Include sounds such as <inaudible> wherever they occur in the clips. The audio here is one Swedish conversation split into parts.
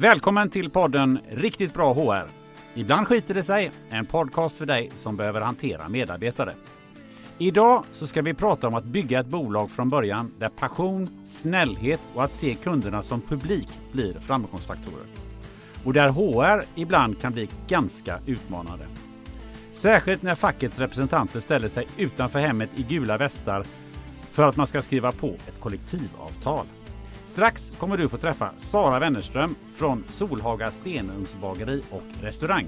Välkommen till podden Riktigt bra HR. Ibland skiter det sig, en podcast för dig som behöver hantera medarbetare. Idag så ska vi prata om att bygga ett bolag från början där passion, snällhet och att se kunderna som publik blir framgångsfaktorer. Och där HR ibland kan bli ganska utmanande. Särskilt när fackets representanter ställer sig utanför hemmet i gula västar för att man ska skriva på ett kollektivavtal. Strax kommer du få träffa Sara Wennerström från Solhaga Stenugnsbageri och restaurang.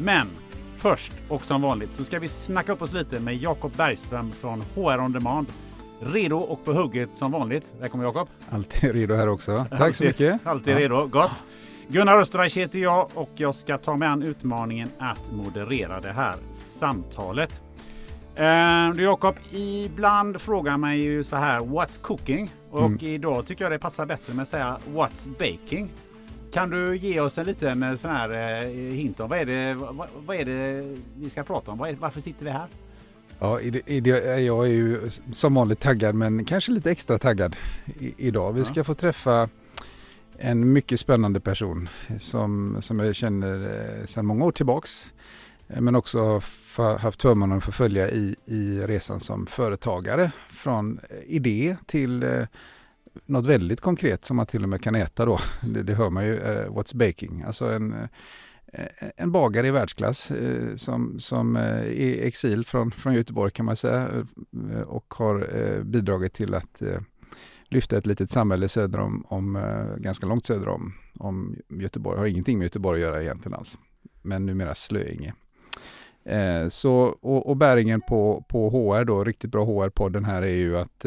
Men först och som vanligt så ska vi snacka upp oss lite med Jakob Bergström från HR On Demand. Redo och på hugget som vanligt. Välkommen Jakob! Alltid redo här också. Tack så mycket! Alltid redo, gott! Gunnar Österreich heter jag och jag ska ta mig an utmaningen att moderera det här samtalet. Eh, du Jakob, ibland frågar man ju så här What's cooking? Och mm. idag tycker jag det passar bättre med att säga What's baking? Kan du ge oss en liten sån här eh, hint om vad är, det, vad, vad, är det vi ska prata om? Varför sitter vi här? Ja, i det, i det, jag är ju som vanligt taggad men kanske lite extra taggad i, idag. Vi ska få träffa en mycket spännande person som, som jag känner eh, sedan många år tillbaks. Eh, men också haft förmånen att få följa i, i resan som företagare. Från eh, idé till eh, något väldigt konkret som man till och med kan äta då. <laughs> Det, det hör man ju, uh, What's Baking. Alltså en, en bagare i världsklass uh, som, som är i exil från, från Göteborg kan man säga och har bidragit till att lyfta ett litet samhälle söder om, om eh, ganska långt söder om, om Göteborg. Har ingenting med Göteborg att göra egentligen alls. Men numera Slöinge. Eh, så, och, och bäringen på, på HR då, riktigt bra HR-podden här är ju att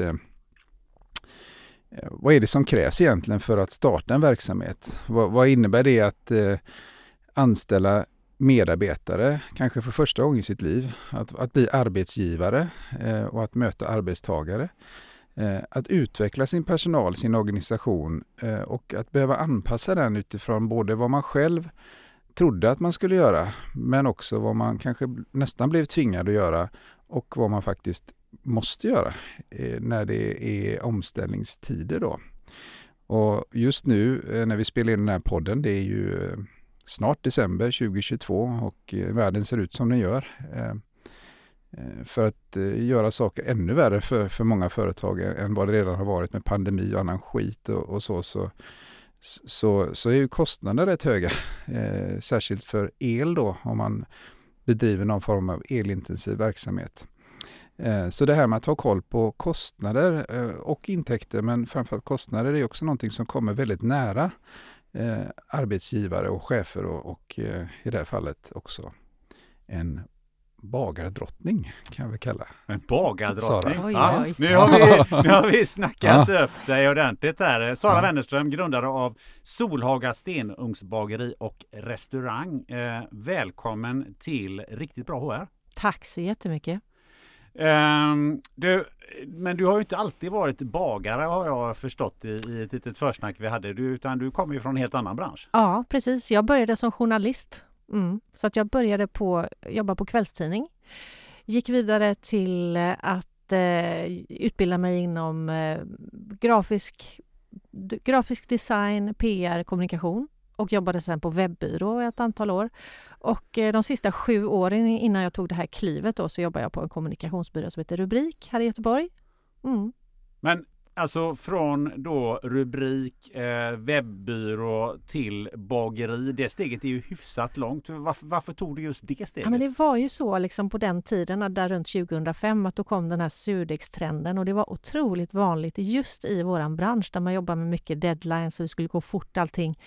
Eh, vad är det som krävs egentligen för att starta en verksamhet? Vad, vad innebär det att eh, anställa medarbetare, kanske för första gången i sitt liv, att, att bli arbetsgivare eh, och att möta arbetstagare. Eh, att utveckla sin personal, sin organisation eh, och att behöva anpassa den utifrån både vad man själv trodde att man skulle göra, men också vad man kanske nästan blev tvingad att göra och vad man faktiskt måste göra eh, när det är omställningstider då. Och just nu när vi spelar in den här podden, det är ju snart december 2022 och världen ser ut som den gör. Eh, för att eh, göra saker ännu värre för, för många företag än vad det redan har varit med pandemi och annan skit och, och så, så, så, så är ju kostnaderna rätt höga. <laughs> Eh, särskilt för el då om man bedriver någon form av elintensiv verksamhet. Eh, så det här med att ha koll på kostnader eh, och intäkter, men framförallt kostnader, är också någonting som kommer väldigt nära arbetsgivare och chefer och, och i det här fallet också en bagardrottning kan vi kalla. En bagardrottning? Oj, ja, oj. Nu, har vi, nu har vi snackat ja. upp dig ordentligt här. Sara ja. Wennerström, grundare av Solhaga Stenugnsbageri och restaurang. Eh, välkommen till Riktigt bra HR. Tack så jättemycket. Um, du, men du har ju inte alltid varit bagare har jag förstått i, i ett litet försnack vi hade, du, utan du kommer ju från en helt annan bransch. Ja, precis. Jag började som journalist. Mm. Så att jag började på, jobba på kvällstidning. Gick vidare till eh, att eh, utbilda mig inom eh, grafisk, grafisk design, PR, kommunikation och jobbade sen på webbyrå ett antal år. Och eh, de sista sju åren innan jag tog det här klivet då, så jobbade jag på en kommunikationsbyrå som heter Rubrik här i Göteborg. Mm. Men alltså från då rubrik, eh, webbyrå till bageri, det steget är ju hyfsat långt. Varför, varför, tog du just det steget? Ja, men det var ju så liksom på den tiden, eh, där runt 2005, att då kom den här surdegstrenden och det var otroligt vanligt just i våran bransch där man jobbar med mycket deadlines och det skulle gå fort allting.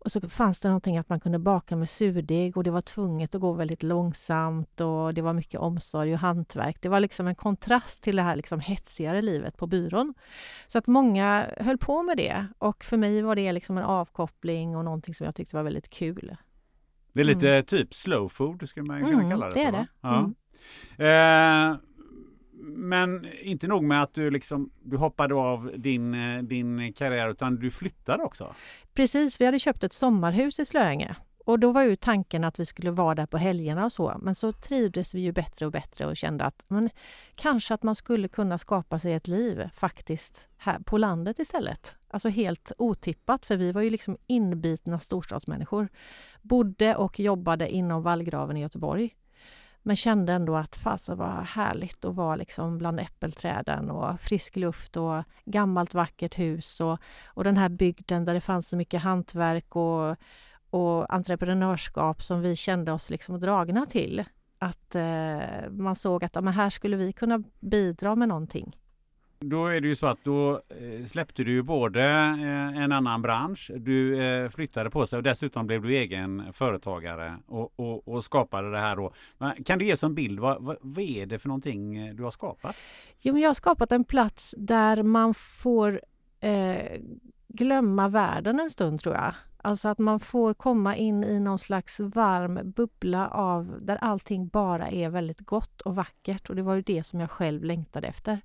Och så fanns det någonting att man kunde baka med surdeg och det var tvunget att gå väldigt långsamt och det var mycket omsorg och hantverk. Det var liksom en kontrast till det här liksom hetsigare livet på byrån. Så att många höll på med det och för mig var det liksom en avkoppling och någonting som jag tyckte var väldigt kul. Det är lite mm. typ slow food skulle man kunna mm, kalla det, det för. Är det. Ja. Mm. Eh, men inte nog med att du liksom du hoppade av din, eh, din karriär utan du flyttade också. Precis, vi hade köpt ett sommarhus i Slöinge Och då var ju tanken att vi skulle vara där på helgerna och så. Men så trivdes vi ju bättre och bättre och kände att men, kanske att man skulle kunna skapa sig ett liv faktiskt här på landet istället. Alltså helt otippat, för vi var ju liksom inbitna storstadsmänniskor. Bodde och jobbade inom vallgraven i Göteborg. Men kände ändå att fasen var härligt att vara liksom bland äppelträden och frisk luft och gammalt vackert hus och, och den här bygden där det fanns så mycket hantverk och och entreprenörskap som vi kände oss liksom dragna till. Att eh, man såg att men här skulle vi kunna bidra med någonting. Då är det ju så att då eh, släppte du ju både eh, en annan bransch, du eh, flyttade på sig och dessutom blev du egen företagare och, och, och skapade det här då. Kan du ge oss en bild, vad, vad, vad, är det för någonting du har skapat? Jo, men jag har skapat en plats där man får eh, glömma världen en stund tror jag. Alltså att man får komma in i någon slags varm bubbla av där allting bara är väldigt gott och vackert och det var ju det som jag själv längtade efter.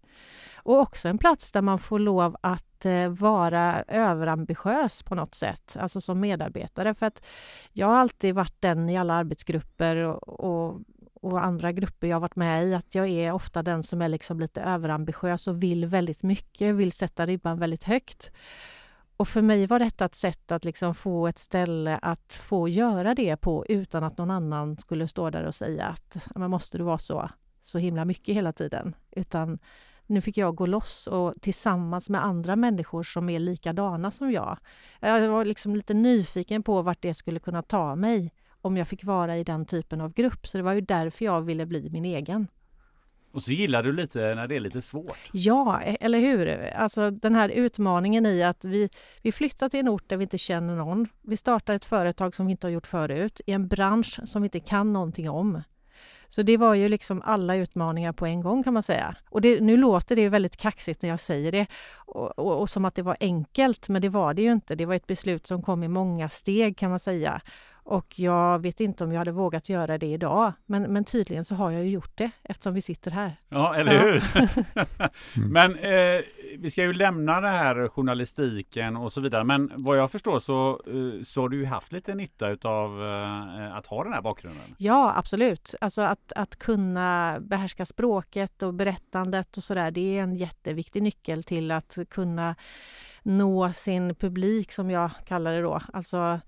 Och också en plats där man får lov att eh, vara överambitiös på något sätt, alltså som medarbetare. För att jag har alltid varit den i alla arbetsgrupper och, och och andra grupper jag varit med i, att jag är ofta den som är liksom lite överambitiös och vill väldigt mycket, vill sätta ribban väldigt högt. Och för mig var detta ett sätt att liksom få ett ställe att få göra det på utan att någon annan skulle stå där och säga att men måste du vara så, så himla mycket hela tiden. Utan nu fick jag gå loss och tillsammans med andra människor som är likadana som jag. Jag var liksom lite nyfiken på vart det skulle kunna ta mig om jag fick vara i den typen av grupp. Så det var ju därför jag ville bli min egen. Och så gillar du lite när det är lite svårt. Ja, e, eller hur? Alltså den här utmaningen i att vi, vi flyttar till en ort där vi inte känner någon. Vi startar ett företag som vi inte har gjort förut i en bransch som vi inte kan någonting om. Så det var ju liksom alla utmaningar på en gång kan man säga. Och det, nu låter det väldigt kaxigt när jag säger det och, och, och, som att det var enkelt, men det var det ju inte. Det var ett beslut som kom i många steg kan man säga. Och jag vet inte om jag hade vågat göra det idag, men, men tydligen så har jag ju gjort det eftersom vi sitter här. Ja, eller hur? <laughs> Mm. men eh, vi ska ju lämna det här journalistiken och så vidare. Men vad jag förstår så, eh, så har du ju haft lite nytta av eh, att ha den här bakgrunden. Ja, absolut. Alltså att, att kunna behärska språket och berättandet och sådär, det är en jätteviktig nyckel till att kunna nå sin publik som jag kallar det då. Alltså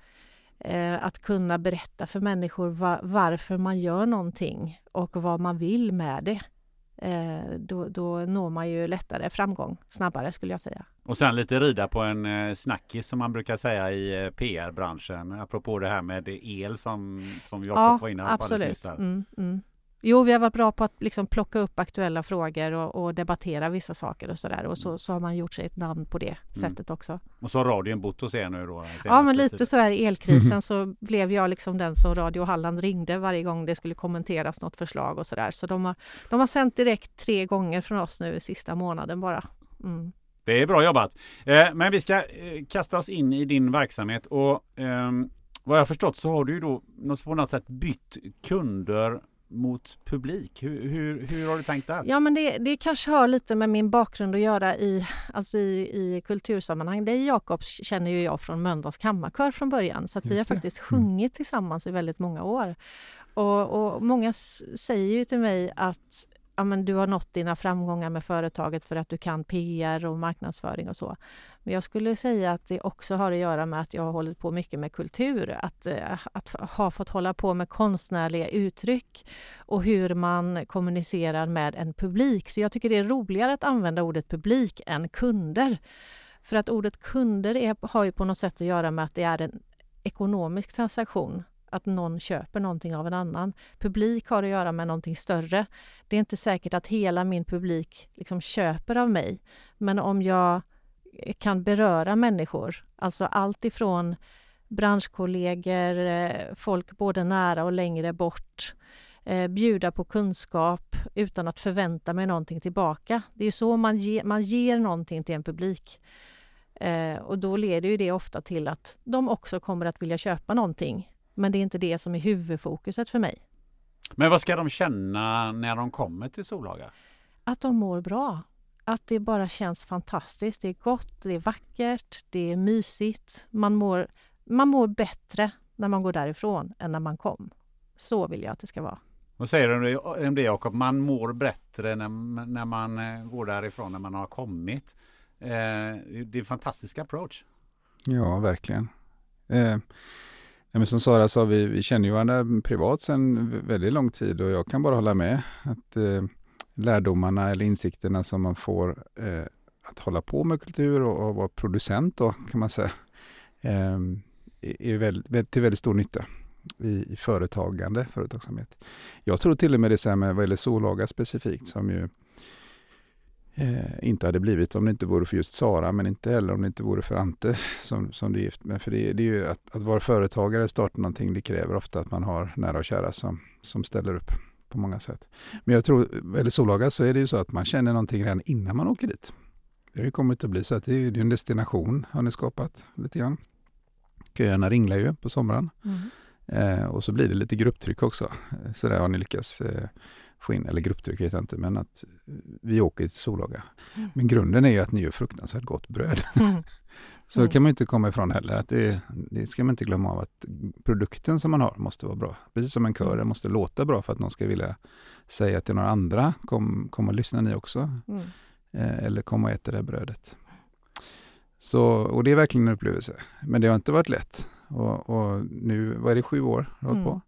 Eh, att kunna berätta för människor va varför man gör någonting och vad man vill med det. Eh, då, då når man ju lättare framgång, snabbare skulle jag säga. Och sen lite rida på en eh, snackis som man brukar säga i eh, PR-branschen, apropå det här med el som, som Jakob ja, var inne på absolut. Mm, mm. Jo, vi har varit bra på att liksom plocka upp aktuella frågor och, och debattera vissa saker och sådär. Och så, så har man gjort sig ett namn på det mm. sättet också. Och så har radion bott hos er nu då? Ja, men lite så här i elkrisen <laughs> så blev jag liksom den som Radio Halland ringde varje gång det skulle kommenteras något förslag och sådär. Så de har, de har sänt direkt tre gånger från oss nu sista månaden bara. Mm. Det är bra jobbat. Eh, men vi ska eh, kasta oss in i din verksamhet och eh, vad jag förstått så har du ju då på något sätt bytt kunder mot publik. Hur, hur, hur, har du tänkt där? Ja, men det, det kanske har lite med min bakgrund att göra i, alltså i, i kultursammanhang. Dig Jakob känner ju jag från Mölndals kammarkör från början så vi har faktiskt mm. sjungit tillsammans i väldigt många år. Och, och många säger ju till mig att ja, men du har nått dina framgångar med företaget för att du kan PR och marknadsföring och så. Men jag skulle säga att det också har att göra med att jag har hållit på mycket med kultur. Att, eh, att ha fått hålla på med konstnärliga uttryck och hur man kommunicerar med en publik. Så jag tycker det är roligare att använda ordet publik än kunder. För att ordet kunder är, har ju på något sätt att göra med att det är en ekonomisk transaktion att någon köper någonting av en annan. Publik har att göra med någonting större. Det är inte säkert att hela min publik liksom köper av mig. Men om jag kan beröra människor, alltså allt ifrån branschkollegor, eh, folk både nära och längre bort, eh, bjuda på kunskap utan att förvänta mig någonting tillbaka. Det är så man, ge, man ger någonting till en publik. Eh, och då leder ju det ofta till att de också kommer att vilja köpa någonting men det är inte det som är huvudfokuset för mig. Men vad ska de känna när de kommer till Solhaga? Att de mår bra. Att det bara känns fantastiskt. Det är gott, det är vackert, det är mysigt. Man mår, man mår bättre när man går därifrån än när man kom. Så vill jag att det ska vara. Vad säger du om det Jakob? Man mår bättre när, när man eh, går därifrån när man har kommit. Eh, det är en fantastisk approach. Ja, verkligen. Eh, men som Sara sa, vi, vi känner ju varandra privat sedan väldigt lång tid och jag kan bara hålla med att eh, lärdomarna eller insikterna som man får eh, att hålla på med kultur och, och vara producent då kan man säga eh, är väldigt, till väldigt stor nytta i, i företagande, företagsamhet. Jag tror till och med det så här med vad gäller Solaga specifikt som ju eh, inte hade blivit om det inte vore för just Sara, men inte heller om det inte vore för Ante <laughs> som, som du är gift med. För det, det är ju att, att vara företagare, starta någonting, det kräver ofta att man har nära och kära som, som ställer upp på många sätt. Men jag tror, eller Solaga så är det ju så att man känner någonting redan innan man åker dit. Det har ju kommit att bli så att det är, det är en destination har ni skapat lite grann. Köerna ringlar ju på sommaren. Mm. Eh, och så blir det lite grupptryck också. Så där har ni lyckats eh, få in, eller grupptryck vet jag inte, men att vi åker till Solaga. Mm. Men grunden är ju att ni gör fruktansvärt gott bröd. <laughs> Mm. <laughs> så mm. kan man inte komma ifrån heller, att det, det, ska man inte glömma av att produkten som man har måste vara bra. Precis som en kör, mm. måste låta bra för att någon ska vilja säga till några andra, kom, kom och lyssna ni också. Mm. Eh, eller kom och ät det där brödet. Så, och det är verkligen en upplevelse. Men det har inte varit lätt. Och, och nu, vad är det, sju år du mm. på?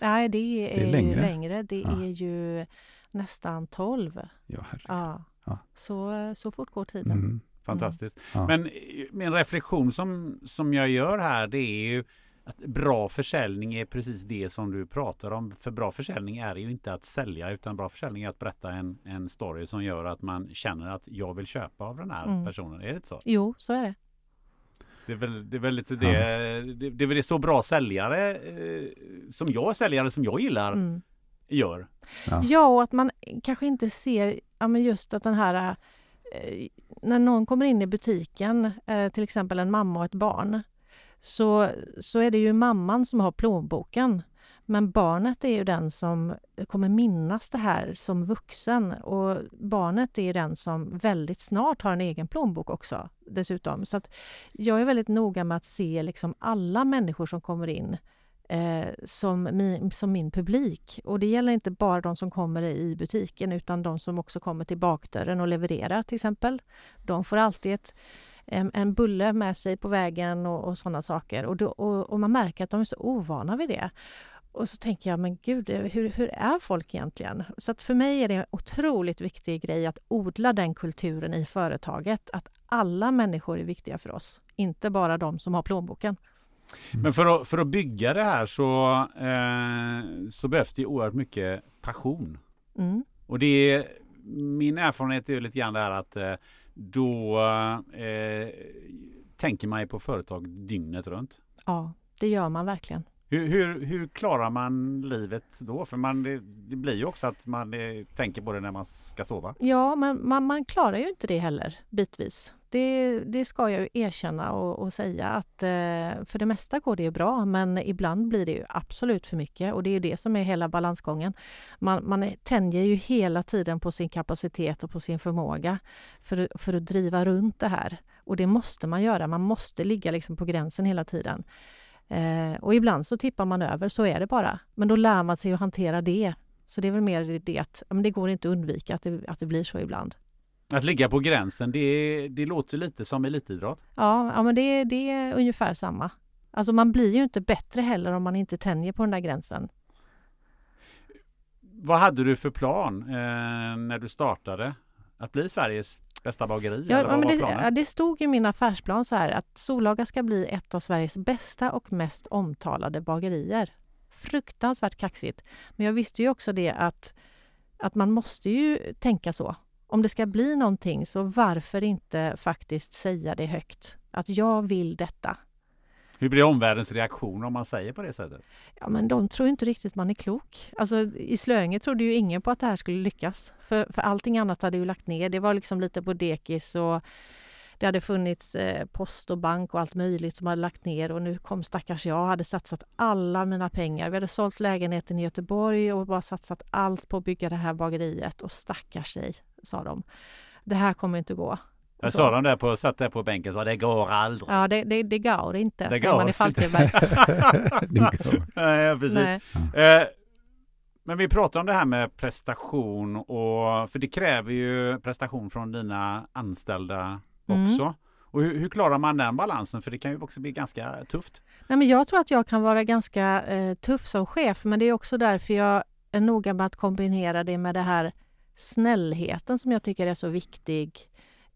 Nej, det är, det är längre. längre. Det ja. är ju nästan tolv. Ja, ja. ja. Så, så fort går tiden. Mm. Fantastiskt. Mm. Men min reflektion som, som jag gör här, det är ju att bra försäljning är precis det som du pratar om. För bra försäljning är ju inte att sälja utan bra försäljning är att berätta en, en story som gör att man känner att jag vill köpa av den här mm. personen. Är det så? Jo, så är det. Det är väl, det är väl lite det, det, det är väl det så bra säljare eh, som jag, säljare som jag gillar mm. gör. Ja. ja, och att man kanske inte ser ja, men just att den här eh, när någon kommer in i butiken, eh, till exempel en mamma och ett barn, så, så är det ju mamman som har plånboken. Men barnet är ju den som kommer minnas det här som vuxen och barnet är ju den som väldigt snart har en egen plånbok också dessutom. Så att jag är väldigt noga med att se liksom alla människor som kommer in eh, som, min, som min publik. Och det gäller inte bara de som kommer i butiken utan de som också kommer till bakdörren och levererar till exempel. De får alltid ett en, en bulle med sig på vägen och, och sådana saker. Och, då, och, och, man märker att de är så ovana vid det. Och så tänker jag, men gud, hur, hur är folk egentligen? Så att för mig är det en otroligt viktig grej att odla den kulturen i företaget. Att alla människor är viktiga för oss, inte bara de som har plånboken. Mm. Men för att, för att bygga det här så, eh, så behövs det oerhört mycket passion. Mm. Och det är, min erfarenhet är lite grann det här att eh, då eh, tänker man ju på företag dygnet runt. Ja, det gör man verkligen. Hur, hur, hur klarar man livet då? För man, det, det blir ju också att man det, tänker på det när man ska sova. Ja, men man, man klarar ju inte det heller bitvis. Det, det ska jag ju erkänna och, och säga att eh, för det mesta går det ju bra men ibland blir det ju absolut för mycket och det är det som är hela balansgången. Man, man tänjer ju hela tiden på sin kapacitet och på sin förmåga för, för att driva runt det här. Och det måste man göra, man måste ligga liksom på gränsen hela tiden. Eh, och ibland så tippar man över, så är det bara. Men då lär man sig att hantera det. Så det är väl mer det att men det går inte att undvika att det, att det blir så ibland. Att ligga på gränsen, det, det låter lite som elitidrott. Ja, ja men det, det är ungefär samma. Alltså man blir ju inte bättre heller om man inte tänjer på den där gränsen. Vad hade du för plan eh, när du startade? Att bli Sveriges bästa bageri? Ja, eller men det, det, stod i min affärsplan så här att Solaga ska bli ett av Sveriges bästa och mest omtalade bagerier. Fruktansvärt kaxigt. Men jag visste ju också det att, att man måste ju tänka så. Om det ska bli någonting, så varför inte faktiskt säga det högt? Att jag vill detta. Hur blir omvärldens reaktion om man säger på det sättet? Ja, men de tror inte riktigt man är klok. Alltså, I Slöinge trodde ju ingen på att det här skulle lyckas. För, för allting annat hade ju lagt ner. Det var liksom lite på dekis och det hade funnits eh, post och bank och allt möjligt som hade lagt ner och nu kom stackars jag hade satsat alla mina pengar. Vi hade sålt lägenheten i Göteborg och bara satsat allt på att bygga det här bageriet och stackars sig, sa de. Det här kommer inte gå. Jag sa de där på, satt där på bänken och sa det går aldrig. Ja, det, det, det går inte, Det går man i Falkenberg. <laughs> Det går. Nej, precis. Nej. Eh, Men vi pratar om det här med prestation och för det kräver ju prestation från dina anställda Mm. också. Och hur, hur klarar man den balansen? För det kan ju också bli ganska tufft. Nej, men jag tror att jag kan vara ganska eh, tuff som chef, men det är också därför jag är noga med att kombinera det med det här snällheten som jag tycker är så viktig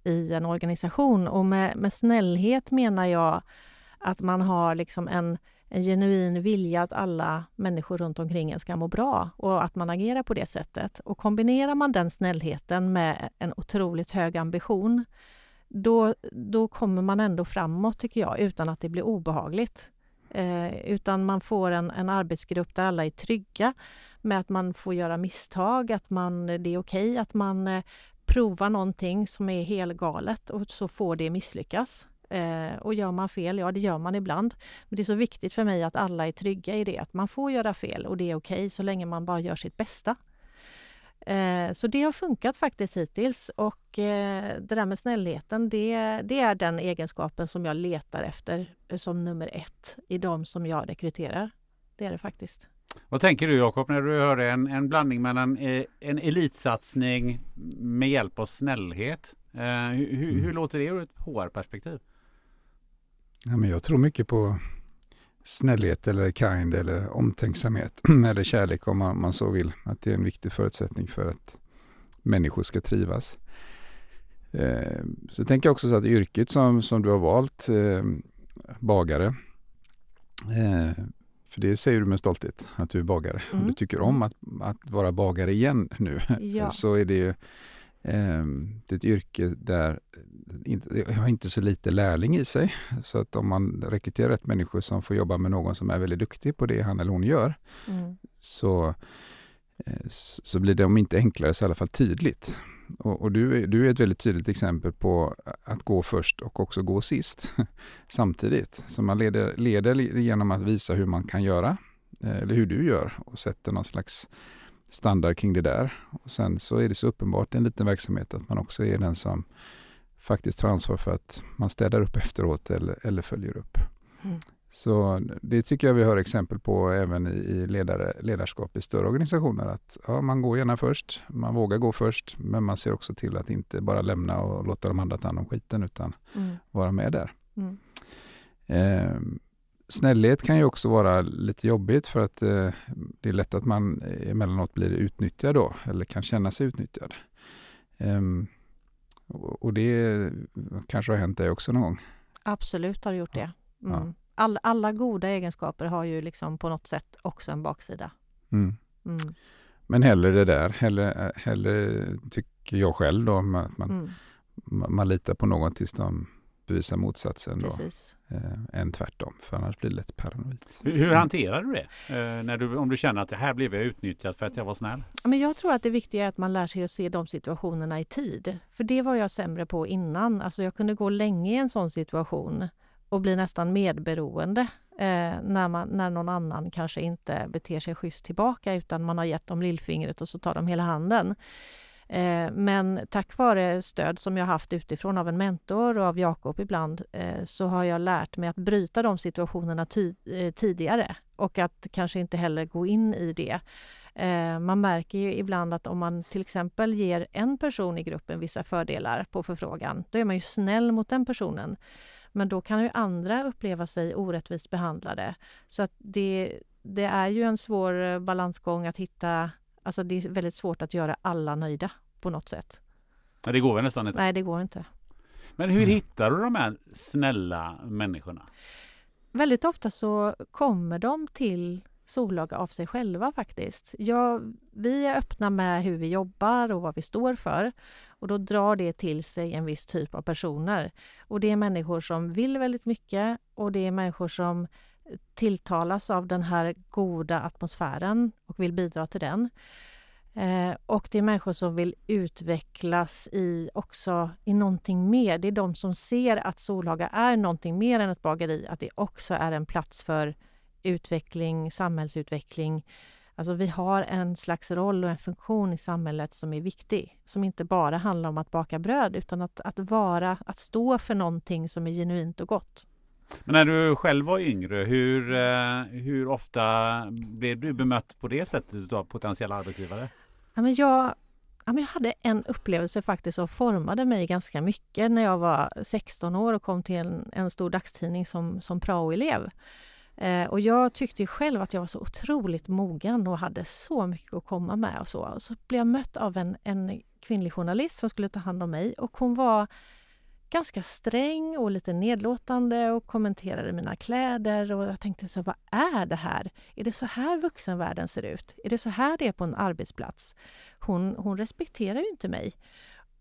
i en organisation. Och med, med snällhet menar jag att man har liksom en, en genuin vilja att alla människor runt omkring en ska må bra och att man agerar på det sättet. Och kombinerar man den snällheten med en otroligt hög ambition då, då kommer man ändå framåt tycker jag utan att det blir obehagligt. Eh, utan man får en, en arbetsgrupp där alla är trygga med att man får göra misstag, att man, det är okej att man eh, Prova någonting som är helgalet och så får det misslyckas. Eh, och gör man fel, ja det gör man ibland. Men det är så viktigt för mig att alla är trygga i det, att man får göra fel och det är okej så länge man bara gör sitt bästa. Eh, Så det har funkat faktiskt hittills och eh, det där med snällheten det, det är den egenskapen som jag letar efter eh, som nummer ett i de som jag rekryterar. Det är det faktiskt. Vad tänker du Jakob när du hör en, en blandning mellan eh, en elitsatsning med hjälp av snällhet? Eh, hur, hur, hur låter det ur ett HR-perspektiv? Ja, men jag tror mycket på snällhet eller kind eller omtänksamhet <clears throat> eller kärlek om man, man så vill. Att det är en viktig förutsättning för att människor ska trivas. Eh, så tänker jag också så att yrket som, som du har valt, eh, bagare, eh, för det säger du med stolthet att du är bagare. Mm. Du tycker om att, att vara bagare igen nu. Ja. så är det ju eh, det är ett yrke där inte, det har inte så lite lärling i sig. Så att om man rekryterar rätt människor som får jobba med någon som är väldigt duktig på det han eller hon gör Mm. så, eh, så blir det om inte enklare så i alla fall tydligt. Och, och du, är- du är ett väldigt tydligt exempel på att gå först och också gå sist <laughs> samtidigt. Så man leder, leder genom att visa hur man kan göra, eh, eller hur du gör och sätter någon slags standard kring det där. Och sen så är det så uppenbart i en liten verksamhet att man också är den som faktiskt tar ansvar för att man städar upp efteråt eller, eller följer upp. Mm. Så det tycker jag vi har exempel på även i, ledare, ledarskap i större organisationer. Att ja, man går gärna först, man vågar gå först, men man ser också till att inte bara lämna och låta de andra ta hand om skiten, utan Mm. vara med där. Mm. Eh, snällhet kan ju också vara lite jobbigt för att eh, det är lätt att man emellanåt blir utnyttjad då, eller kan känna sig utnyttjad. Ehm, och, det kanske har hänt dig också någon gång. Absolut har det gjort det. Ja. All, alla goda egenskaper har ju liksom på något sätt också en baksida. Mm. Mm. Men hellre det där, hellre, hellre tycker jag själv då, att man, Mm. man, litar på någon tills de bevisar motsatsen då, eh, än tvärtom, för annars blir det lätt paranoid. Hur, hur hanterar du det? Eh, när du, om du känner att det här blev jag utnyttjad för att jag var snäll? Ja, Men jag tror att det viktiga är att man lär sig att se de situationerna i tid. För det var jag sämre på innan. Alltså jag kunde gå länge i en sån situation och blir nästan medberoende eh, när, man, när någon annan kanske inte beter sig schysst tillbaka utan man har gett dem lillfingret och så tar de hela handen. Eh, men tack vare stöd som jag haft utifrån av en mentor och av Jakob ibland eh, så har jag lärt mig att bryta de situationerna ty- eh, tidigare och att kanske inte heller gå in i det. Eh, man märker ju ibland att om man till exempel ger en person i gruppen vissa fördelar på förfrågan, då är man ju snäll mot den personen. Men då kan ju andra uppleva sig orättvist behandlade. Så att det, det är ju en svår eh, balansgång att hitta, alltså det är väldigt svårt att göra alla nöjda på något sätt. Ja, det går väl nästan inte. Nej, det går inte. Men hur Mm. hittar du de här snälla människorna? Väldigt ofta så kommer de till Solaga av sig själva faktiskt. Ja, vi är öppna med hur vi jobbar och vad vi står för och då drar det till sig en viss typ av personer. Och det är människor som vill väldigt mycket och det är människor som tilltalas av den här goda atmosfären och vill bidra till den. Eh, och det är människor som vill utvecklas i också i någonting mer. Det är de som ser att Solhaga är någonting mer än ett bageri, att det också är en plats för utveckling, samhällsutveckling, Alltså vi har en slags roll och en funktion i samhället som är viktig. Som inte bara handlar om att baka bröd utan att, att vara, att stå för någonting som är genuint och gott. Men när du själv var yngre, hur, eh, hur ofta blev du bemött på det sättet av potentiella arbetsgivare? Ja, men jag, ja, men jag hade en upplevelse faktiskt som formade mig ganska mycket när jag var 16 år och kom till en, en stor dagstidning som, som praoelev. Eh, och jag tyckte själv att jag var så otroligt mogen och hade så mycket att komma med och så. Och så blev jag mött av en, en kvinnlig journalist som skulle ta hand om mig och hon var ganska sträng och lite nedlåtande och kommenterade mina kläder och jag tänkte så vad är det här? Är det så här vuxenvärlden ser ut? Är det så här det är på en arbetsplats? Hon, hon respekterar ju inte mig.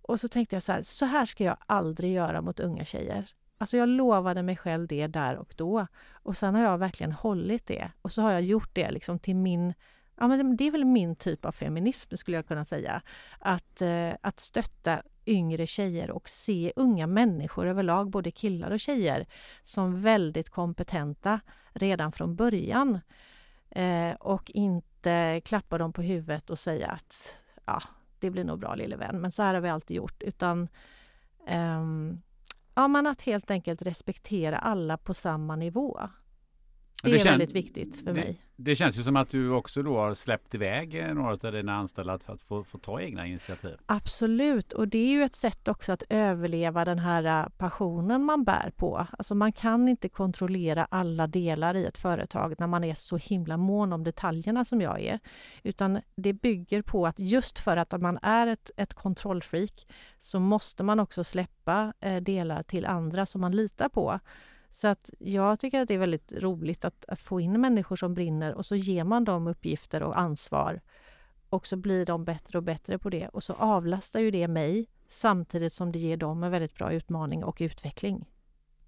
Och så tänkte jag så här, så här ska jag aldrig göra mot unga tjejer. Alltså jag lovade mig själv det där och då. Och sen har jag verkligen hållit det. Och så har jag gjort det liksom till min Ja, men det är väl min typ av feminism skulle jag kunna säga. Att, eh, att stötta yngre tjejer och se unga människor överlag, både killar och tjejer, som väldigt kompetenta redan från början. Eh, och inte klappa dem på huvudet och säga att ja, det blir nog bra lille vän, men så här har vi alltid gjort. Utan ehm, ja, men att helt enkelt respektera alla på samma nivå. Det, det är väldigt viktigt för det, mig. Det känns ju som att du också då har släppt iväg eh, några av dina anställda för att få, få ta egna initiativ. Absolut, och det är ju ett sätt också att överleva den här eh, passionen man bär på. Alltså man kan inte kontrollera alla delar i ett företag när man är så himla mån om detaljerna som jag är. Utan det bygger på att just för att man är ett, ett kontrollfreak så måste man också släppa eh, delar till andra som man litar på. Så att jag tycker att det är väldigt roligt att, att få in människor som brinner och så ger man dem uppgifter och ansvar. Och så blir de bättre och bättre på det och så avlastar ju det mig samtidigt som det ger dem en väldigt bra utmaning och utveckling.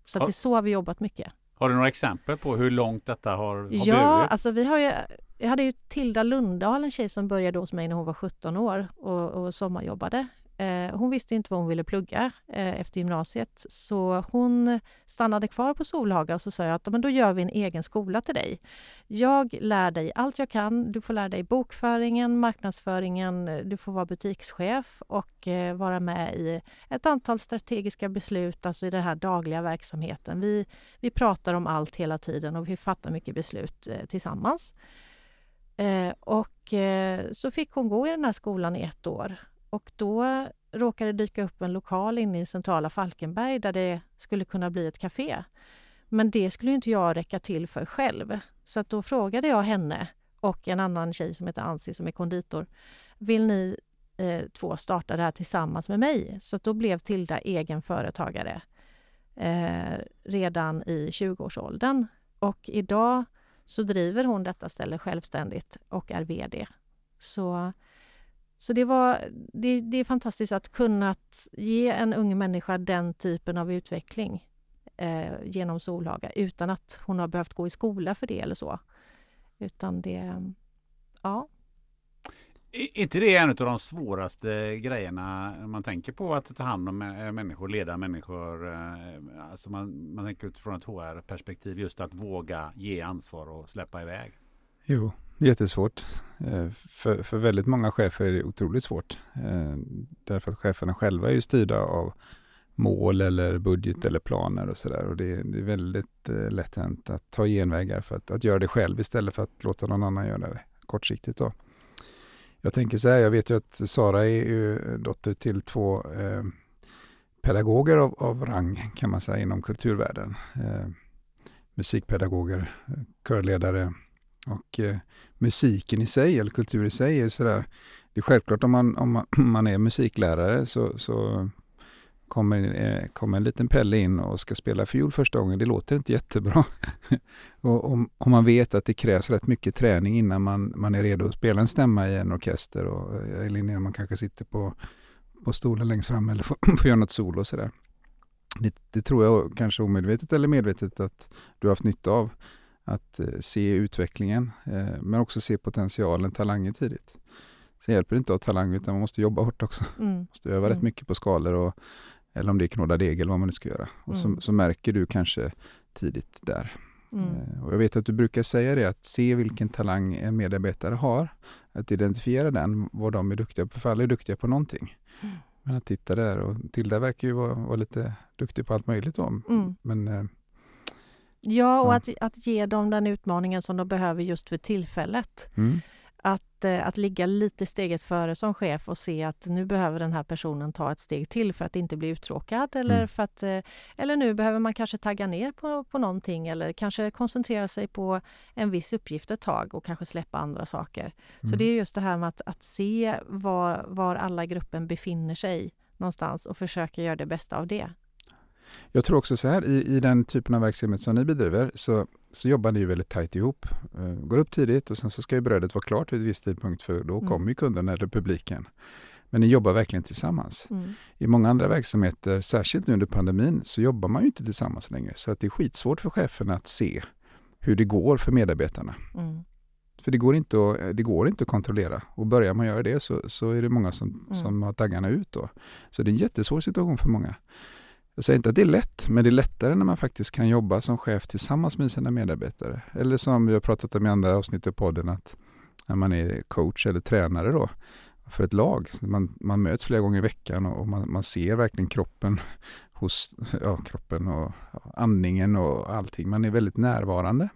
Så att det är så har vi jobbat mycket. Har du några exempel på hur långt detta har, har Ja, burit? alltså vi har ju, jag hade ju Tilda Lundahl, en tjej som började hos mig när hon var 17 år och, och sommarjobbade. Eh, hon visste inte vad hon ville plugga eh, efter gymnasiet så hon stannade kvar på Solhaga och så sa jag att men då gör vi en egen skola till dig. Jag lär dig allt jag kan. Du får lära dig bokföringen, marknadsföringen, eh, du får vara butikschef och eh, vara med i ett antal strategiska beslut, alltså i den här dagliga verksamheten. Vi, vi pratar om allt hela tiden och vi fattar mycket beslut eh, tillsammans. Eh, och så fick hon gå i den här skolan i ett år och då råkade det dyka upp en lokal inne i centrala Falkenberg där det skulle kunna bli ett café. Men det skulle inte jag räcka till för själv. Så att då frågade jag henne och en annan tjej som heter Ansi som är konditor. Vill ni eh, två starta det här tillsammans med mig? Så då blev Tilda egen företagare eh, redan i 20-årsåldern. Och idag så driver hon detta ställe självständigt och är VD. Så så det, var, det, det är fantastiskt att kunna ge en ung människa den typen av utveckling eh, genom Solhaga utan att hon har behövt gå i skola för det eller så. Utan det, ja. Är inte det en av de svåraste grejerna man tänker på att ta hand om människor, leda människor? Eh, alltså man, man tänker utifrån ett HR-perspektiv just att våga ge ansvar och släppa iväg. Jo, Jättesvårt. Eh, för, för väldigt många chefer är det otroligt svårt. Eh, därför att cheferna själva är ju styrda av mål eller budget eller planer och sådär. Och det, det, är väldigt eh, lätt hänt att ta genvägar för att, att göra det själv istället för att låta någon annan göra det kortsiktigt. Då. Jag tänker så här, jag vet ju att Sara är ju dotter till två eh, pedagoger av, av, rang kan man säga inom kulturvärlden. Eh, musikpedagoger, körledare, och eh, musiken i sig, eller kultur i sig, är sådär, det är självklart om man, om man, <clears throat> man är musiklärare så, så kommer, eh, kommer en liten Pelle in och ska spela fiol första gången. Det låter inte jättebra. <laughs> och om, om, man vet att det krävs rätt mycket träning innan man, man är redo att spela en stämma i en orkester och, eh, eller innan man kanske sitter på, på stolen längst fram eller får, <clears throat> får göra något solo och sådär. Det, det tror jag kanske omedvetet eller medvetet att du har haft nytta av att eh, se utvecklingen, eh, men också se potentialen, talangen tidigt. Sen hjälper det inte att ha talang, utan man måste jobba hårt också. Mm. måste öva mm. rätt mycket på skalor, och, eller om det är knåda deg eller vad man nu ska göra. Och mm. så, så, märker du kanske tidigt där Mm. Och jag vet att du brukar säga det, att se vilken talang en medarbetare har, att identifiera den, vad de är duktiga på, för alla är duktiga på någonting. Mm. Men att titta där, och Tilda verkar ju vara, vara lite duktig på allt möjligt då. Mm. Men, eh, ja, och ja. Att, att ge dem den utmaningen som de behöver just för tillfället. Mm att, eh, att ligga lite steget före som chef och se att nu behöver den här personen ta ett steg till för att inte bli uttråkad eller mm. för att eh, eller nu behöver man kanske tagga ner på, på någonting eller kanske koncentrera sig på en viss uppgift ett tag och kanske släppa andra saker. Mm. Så det är just det här med att, att se var, var alla gruppen befinner sig någonstans och försöka göra det bästa av det. Jag tror också så här, i, i den typen av verksamhet som ni bedriver så, så jobbar ni väldigt tajt ihop. Uh, går upp tidigt och sen så ska ju brödet vara klart vid en viss tidpunkt för då mm. kommer ju kunden eller publiken. Men ni jobbar verkligen tillsammans. Mm. I många andra verksamheter, särskilt nu under pandemin, så jobbar man ju inte tillsammans längre. Så att det är skitsvårt för cheferna att se hur det går för medarbetarna. Mm. För det går, inte att, det går inte att kontrollera. Och börjar man göra det så, så är det många som, mm. som har taggarna ut då. Så det är en jättesvår situation för många. Jag säger inte att det är lätt, men det är lättare när man faktiskt kan jobba som chef tillsammans med sina medarbetare. Eller som vi har pratat om i andra avsnitt i podden, att när man är coach eller tränare då för ett lag. Man, man möts flera gånger i veckan och, man, man ser verkligen kroppen <laughs> hos ja, kroppen och andningen och allting. Man är väldigt närvarande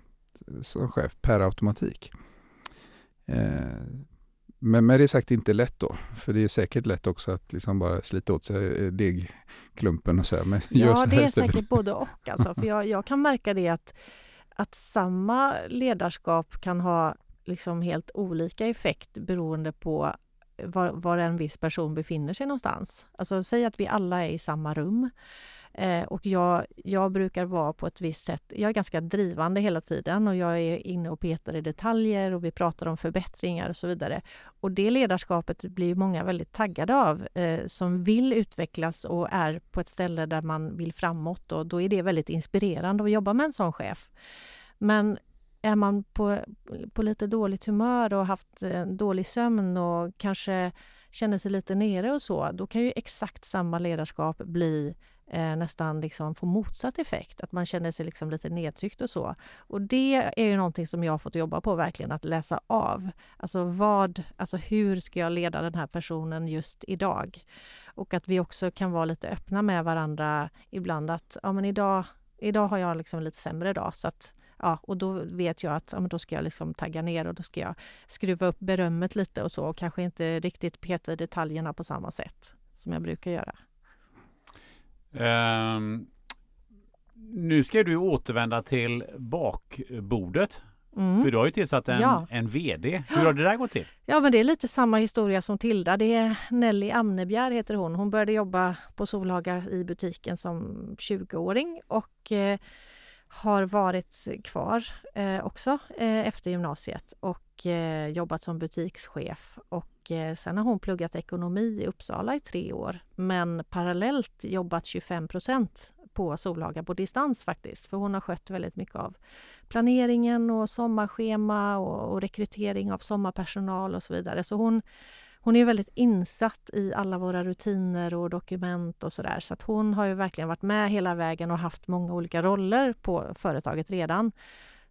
som chef per automatik. Eh, men med det sagt inte lätt då, för det är säkert lätt också att liksom bara slita åt sig eh, degklumpen och så här. Men ja, så det är istället. säkert både och <laughs> alltså, för jag, jag kan märka det att, att samma ledarskap kan ha liksom helt olika effekt beroende på var, var en viss person befinner sig någonstans. Alltså säg att vi alla är i samma rum Eh, och jag, jag brukar vara på ett visst sätt. Jag är ganska drivande hela tiden och jag är inne och petar i detaljer och vi pratar om förbättringar och så vidare. Och det ledarskapet blir många väldigt taggade av eh, som vill utvecklas och är på ett ställe där man vill framåt och då är det väldigt inspirerande att jobba med en sån chef. Men är man på, på lite dåligt humör och haft en dålig sömn och kanske känner sig lite nere och så, då kan ju exakt samma ledarskap bli eh, nästan liksom få motsatt effekt, att man känner sig liksom lite nedtryckt och så. Och det är ju någonting som jag har fått jobba på verkligen, att läsa av. Alltså vad, alltså hur ska jag leda den här personen just idag? Och att vi också kan vara lite öppna med varandra ibland att, ja men idag, idag har jag liksom lite sämre dag så att Ja, och då vet jag att ja, men då ska jag liksom tagga ner och då ska jag skruva upp berömmet lite och så och kanske inte riktigt peta i detaljerna på samma sätt som jag brukar göra. Um, nu ska du återvända till bakbordet. Mm. För du har ju tillsatt en, ja. en VD. Hur har det där gått till? Ja men det är lite samma historia som Tilda. Det är Nelly Amnebjer heter hon. Hon började jobba på Solhaga i butiken som 20-åring och eh, har varit kvar eh, också eh, efter gymnasiet och eh, jobbat som butikschef. Och eh, sen har hon pluggat ekonomi i Uppsala i tre år men parallellt jobbat 25% på Solhaga på distans faktiskt. För hon har skött väldigt mycket av planeringen och sommarschema och, och rekrytering av sommarpersonal och så vidare. Så hon hon är väldigt insatt i alla våra rutiner och dokument och sådär. Så att hon har ju verkligen varit med hela vägen och haft många olika roller på företaget redan.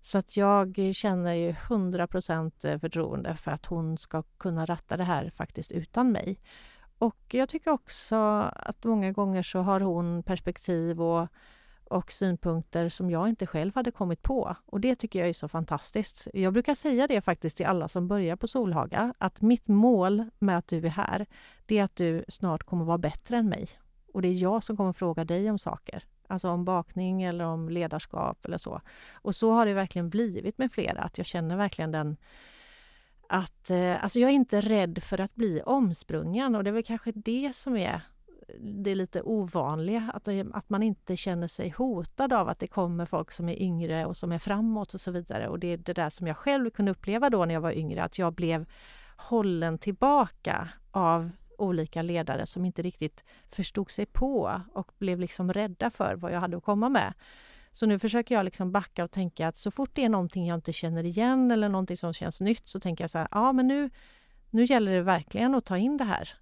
Så att jag känner ju 100% eh, förtroende för att hon ska kunna ratta det här faktiskt utan mig. Och jag tycker också att många gånger så har hon perspektiv och och synpunkter som jag inte själv hade kommit på. Och det tycker jag är så fantastiskt. Jag brukar säga det faktiskt till alla som börjar på Solhaga, att mitt mål med att du är här, det är att du snart kommer vara bättre än mig. Och det är jag som kommer fråga dig om saker. Alltså om bakning eller om ledarskap eller så. Och så har det verkligen blivit med flera, att jag känner verkligen den att eh, alltså jag är inte rädd för att bli omsprungen och det är väl kanske det som är det lite ovanliga, att, att man inte känner sig hotad av att det kommer folk som är yngre och som är framåt och så vidare. Och det är det där som jag själv kunde uppleva då när jag var yngre, att jag blev hållen tillbaka av olika ledare som inte riktigt förstod sig på och blev liksom rädda för vad jag hade att komma med. Så nu försöker jag liksom backa och tänka att så fort det är någonting jag inte känner igen eller någonting som känns nytt så tänker jag så här, ja men nu, nu gäller det verkligen att ta in det här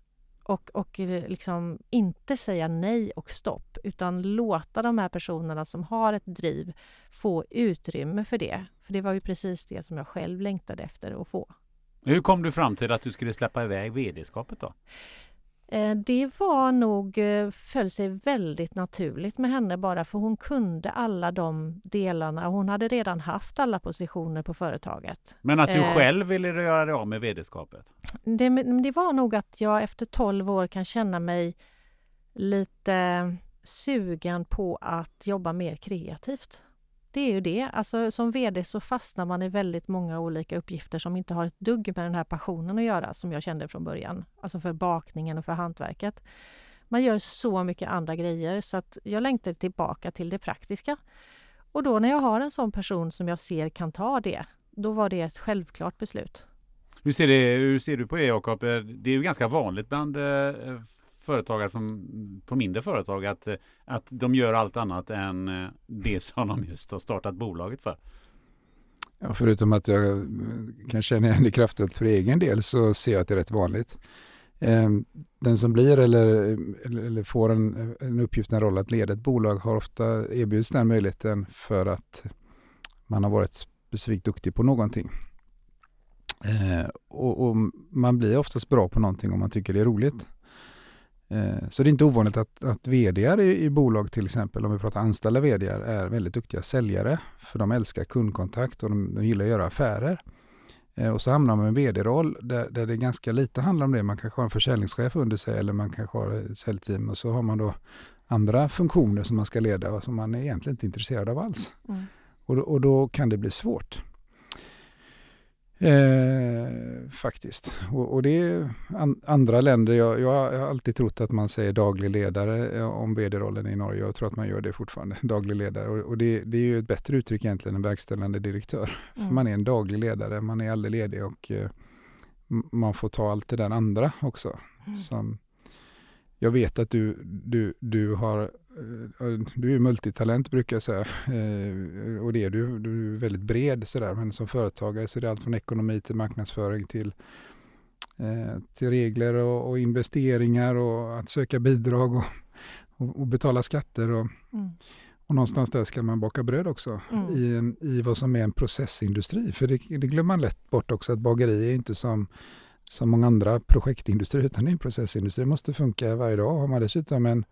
och, och eh, liksom inte säga nej och stopp utan låta de här personerna som har ett driv få utrymme för det. För det var ju precis det som jag själv längtade efter att få. Hur kom du fram till att du skulle släppa iväg vd-skapet då? Eh, det var nog, eh, föll sig väldigt naturligt med henne bara för hon kunde alla de delarna. Hon hade redan haft alla positioner på företaget. Men att du eh, själv ville göra dig av med vd-skapet? Det, det var nog att jag efter 12 år kan känna mig lite sugen på att jobba mer kreativt. Det är ju det. Alltså, som VD så fastnar man i väldigt många olika uppgifter som inte har ett dugg med den här passionen att göra som jag kände från början. Alltså för bakningen och för hantverket. Man gör så mycket andra grejer så att jag längtar tillbaka till det praktiska. Och då när jag har en sån person som jag ser kan ta det, då var det ett självklart beslut. Hur ser, det, hur ser du på det Jakob? Det är ju ganska vanligt bland eh, företagare från, på mindre företag att, att de gör allt annat än eh, det som de just har startat bolaget för. Ja, förutom att jag eh, kan känna igen det kraftfullt för egen del så ser jag att det är rätt vanligt. Ehm, den som blir eller, eller får en, en uppgift, en roll att leda ett bolag har ofta erbjudits den möjligheten för att man har varit specifikt duktig på någonting. Eh, och, och, man blir oftast bra på någonting om man tycker det är roligt. Eh, så det är inte ovanligt att, att vd i, i bolag till exempel, om vi pratar anställda vd är väldigt duktiga säljare. För de älskar kundkontakt och de, de gillar att göra affärer. Eh, och så hamnar man i en vd-roll där, där det ganska lite handlar om det. Man kanske har en försäljningschef under sig eller man kanske har ett säljteam och så har man då andra funktioner som man ska leda och som man är egentligen inte är intresserad av alls. Mm. Och, och då kan det bli svårt. Eh, faktiskt. Och, och, det är an, andra länder. Jag, jag, har alltid trott att man säger daglig ledare eh, om vd-rollen i Norge. Jag tror att man gör det fortfarande, <laughs> daglig ledare. Och, och det, det, är ju ett bättre uttryck egentligen än verkställande direktör. Mm. För man är en daglig ledare, man är aldrig ledig och eh, man får ta allt det där andra också. Mm. Som, jag vet att du, du, du har Eh, du är multitalent brukar jag säga eh, och det är du. Du är väldigt bred sådär men som företagare så är det allt från ekonomi till marknadsföring till, eh, till regler och, och investeringar och att söka bidrag och, och, och betala skatter. Och, mm. och någonstans där ska man baka bröd också mm. i, en, i vad som är en processindustri. För det, det glömmer man lätt bort också att bageri är inte som som många andra projektindustrier utan det är en processindustri. Det måste funka varje dag. Har man dessutom en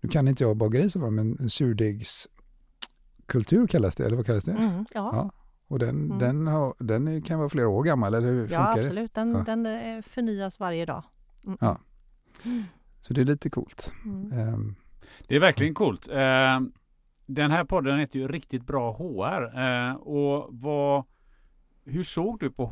nu kan inte jag bageri så bra, men en surdegskultur kallas det, eller vad kallas det? Mm, ja. ja. Och den, mm. den, har, den kan vara flera år gammal, eller hur ja, funkar absolut. det? Den, ja, den eh, förnyas varje dag. Mm. Ja. Så det är lite coolt. Um, det är verkligen coolt. Uh, den här podden heter ju Riktigt bra HR. Uh, och vad, hur såg du på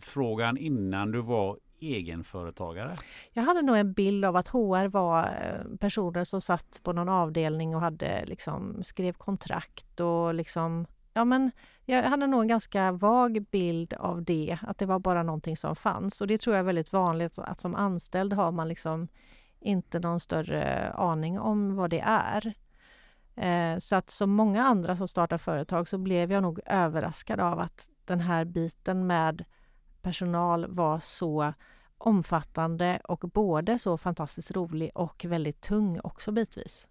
frågan innan du var egenföretagare? Jag hade nog en bild av att HR var eh, personer som satt på någon avdelning och hade liksom skrev kontrakt och liksom Ja men jag hade nog en ganska vag bild av det, att det var bara någonting som fanns och det tror jag är väldigt vanligt att som anställd har man liksom inte någon större aning om vad det är. Eh, så att som många andra som startar företag så blev jag nog överraskad av att den här biten med personal var så omfattande och både så fantastiskt rolig och väldigt tung också bitvis.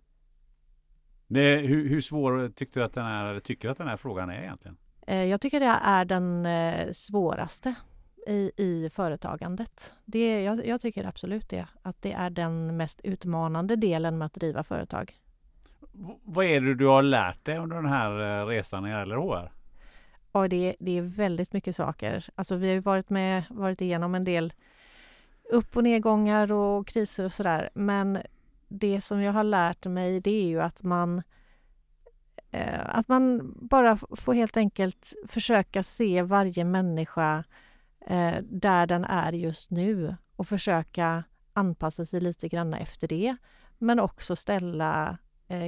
Det, hur, hur svår tyckte du att den här, tycker du att den här frågan är egentligen? Eh, jag tycker det är den eh, svåraste i, i företagandet. Det, jag, jag tycker absolut det, att det är den mest utmanande delen med att driva företag. vad är det du har lärt dig under den här eh, resan när det och det, det är väldigt mycket saker. Alltså vi har varit med, varit igenom en del upp och nedgångar och kriser och sådär. Men det som jag har lärt mig det är ju att man eh, att man bara får helt enkelt försöka se varje människa eh, där den är just nu och försöka anpassa sig lite grann efter det. Men också ställa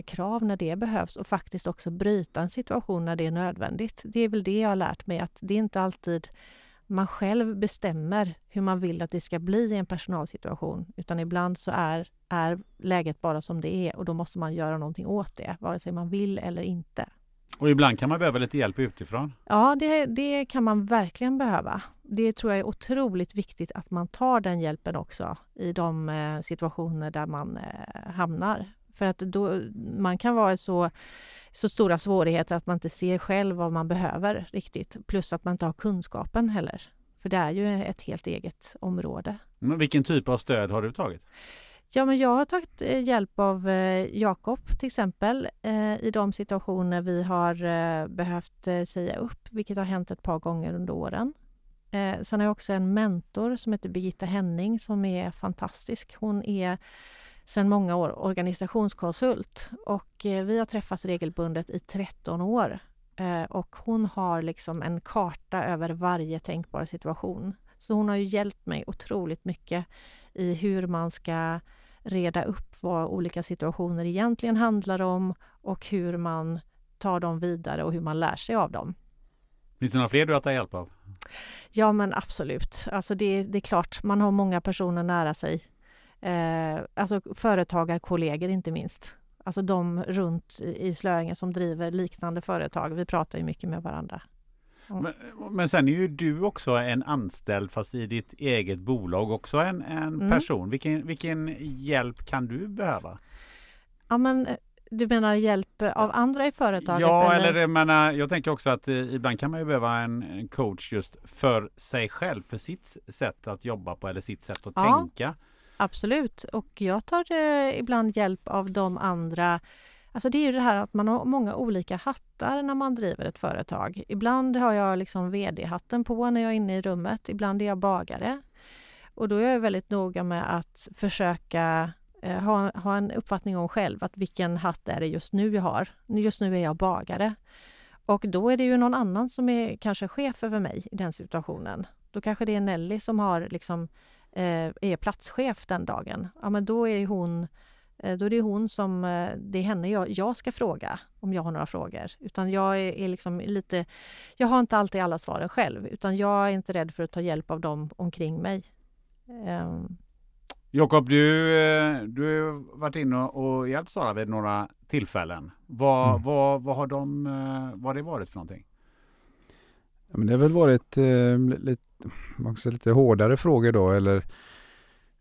krav när det behövs och faktiskt också bryta en situation när det är nödvändigt. Det är väl det jag har lärt mig att det är inte alltid man själv bestämmer hur man vill att det ska bli i en personalsituation. Utan ibland så är, är läget bara som det är och då måste man göra någonting åt det, vare sig man vill eller inte. Och ibland kan man behöva lite hjälp utifrån. Ja, det, det kan man verkligen behöva. Det tror jag är otroligt viktigt att man tar den hjälpen också i de eh, situationer där man eh, hamnar. För att då, man kan vara så, så stora svårigheter att man inte ser själv vad man behöver riktigt. Plus att man inte har kunskapen heller. För det är ju ett helt eget område. Men vilken typ av stöd har du tagit? Ja, men jag har tagit eh, hjälp av eh, Jakob till exempel eh, i de situationer vi har behövt säga upp, vilket har hänt ett par gånger under åren. Sen har jag också en mentor som heter Birgitta Henning som är fantastisk. Hon är sedan många år organisationskonsult och vi har träffats regelbundet i 13 år. Och hon har liksom en karta över varje tänkbar situation. Så hon har ju hjälpt mig otroligt mycket i hur man ska reda upp vad olika situationer egentligen handlar om och hur man tar dem vidare och hur man lär sig av dem. Finns det några fler du har tagit hjälp av? Ja men absolut. Alltså det, det är klart, man har många personer nära sig. Eh, alltså företagarkollegor inte minst. Alltså de runt i Slöinge som driver liknande företag. Vi pratar ju mycket med varandra. Men, men sen är ju du också en anställd fast i ditt eget bolag också en, en mm. person. Vilken, vilken hjälp kan du behöva? Ja men eh, du menar hjälp av andra i företaget? Ja, eller, eller jag, menar, jag tänker också att eh, ibland kan man ju behöva en, en, coach just för sig själv, för sitt sätt att jobba på eller sitt sätt att ja, tänka. Absolut, och jag tar eh, ibland hjälp av de andra Alltså det är ju det här att man har många olika hattar när man driver ett företag. Ibland har jag liksom VD-hatten på när jag är inne i rummet. Ibland är jag bagare. Och då är jag väldigt noga med att försöka eh, ha, ha en uppfattning om själv att vilken hatt är det just nu jag har. Just nu är jag bagare. Och då är det ju någon annan som är kanske chef över mig i den situationen. Då kanske det är Nelly som har liksom, eh, är platschef den dagen. Ja, men då är hon Eh, då är det hon som, eh, det är henne jag, jag ska fråga om jag har några frågor. Utan jag är, är liksom lite, jag har inte alltid alla svaren själv utan jag är inte rädd för att ta hjälp av dem omkring mig. Um. Jakob, du, eh, du har varit inne och hjälpt Sara vid några tillfällen. Vad, mm. vad, vad, har de, vad har det varit för någonting? Ja, men det har väl varit eh, lite, också lite hårdare frågor då eller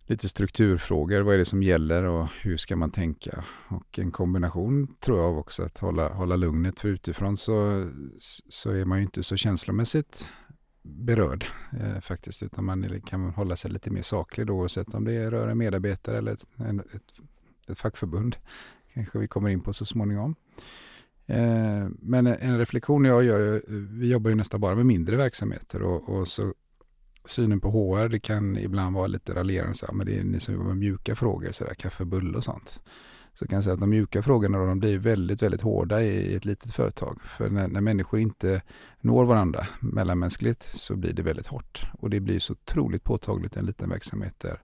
lite strukturfrågor. Vad är det som gäller och hur ska man tänka? Och en kombination tror jag också att hålla, hålla lugnet. För utifrån så, så är man ju inte så känslomässigt berörd eh, faktiskt. Utan man kan hålla sig lite mer saklig då oavsett om det rör en medarbetare eller ett, ett, ett fackförbund. Kanske vi kommer in på så småningom. Eh, men en reflektion jag gör, vi jobbar ju nästan bara med mindre verksamheter och, och så synen på HR, det kan ibland vara lite raljerande, så, men det är ni som jobbar med mjuka frågor, så där, kaffe, bulle och sånt. Så kan jag säga att de mjuka frågorna då, de blir väldigt, väldigt hårda i, ett litet företag. För när, när människor inte når varandra mellanmänskligt så blir det väldigt hårt. Och det blir så otroligt påtagligt i en liten verksamhet där,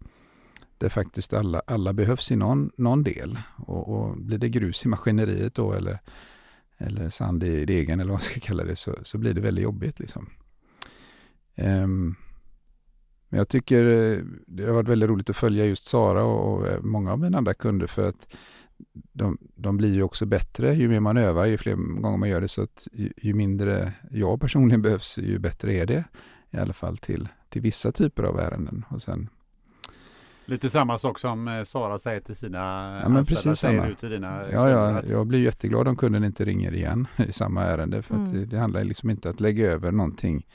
där faktiskt alla, alla behövs i någon, någon del. Och, och blir det grus i maskineriet då eller, eller sand i degen eller vad man ska kalla det så, så blir det väldigt jobbigt. Liksom. Um, men jag tycker eh, det har varit väldigt roligt att följa just Sara och, och eh, många av mina andra kunder för att de, de blir ju också bättre ju mer man övar, ju fler gånger man gör det. Så att ju, ju, mindre jag personligen behövs, ju bättre är det. I alla fall till, till vissa typer av ärenden. Och sen, Lite samma sak som eh, Sara säger till sina ja, men precis säger samma. du till dina Ja, ja jag blir jätteglad om kunden inte ringer igen <laughs> i samma ärende. För mm. det, det handlar liksom inte att lägga över någonting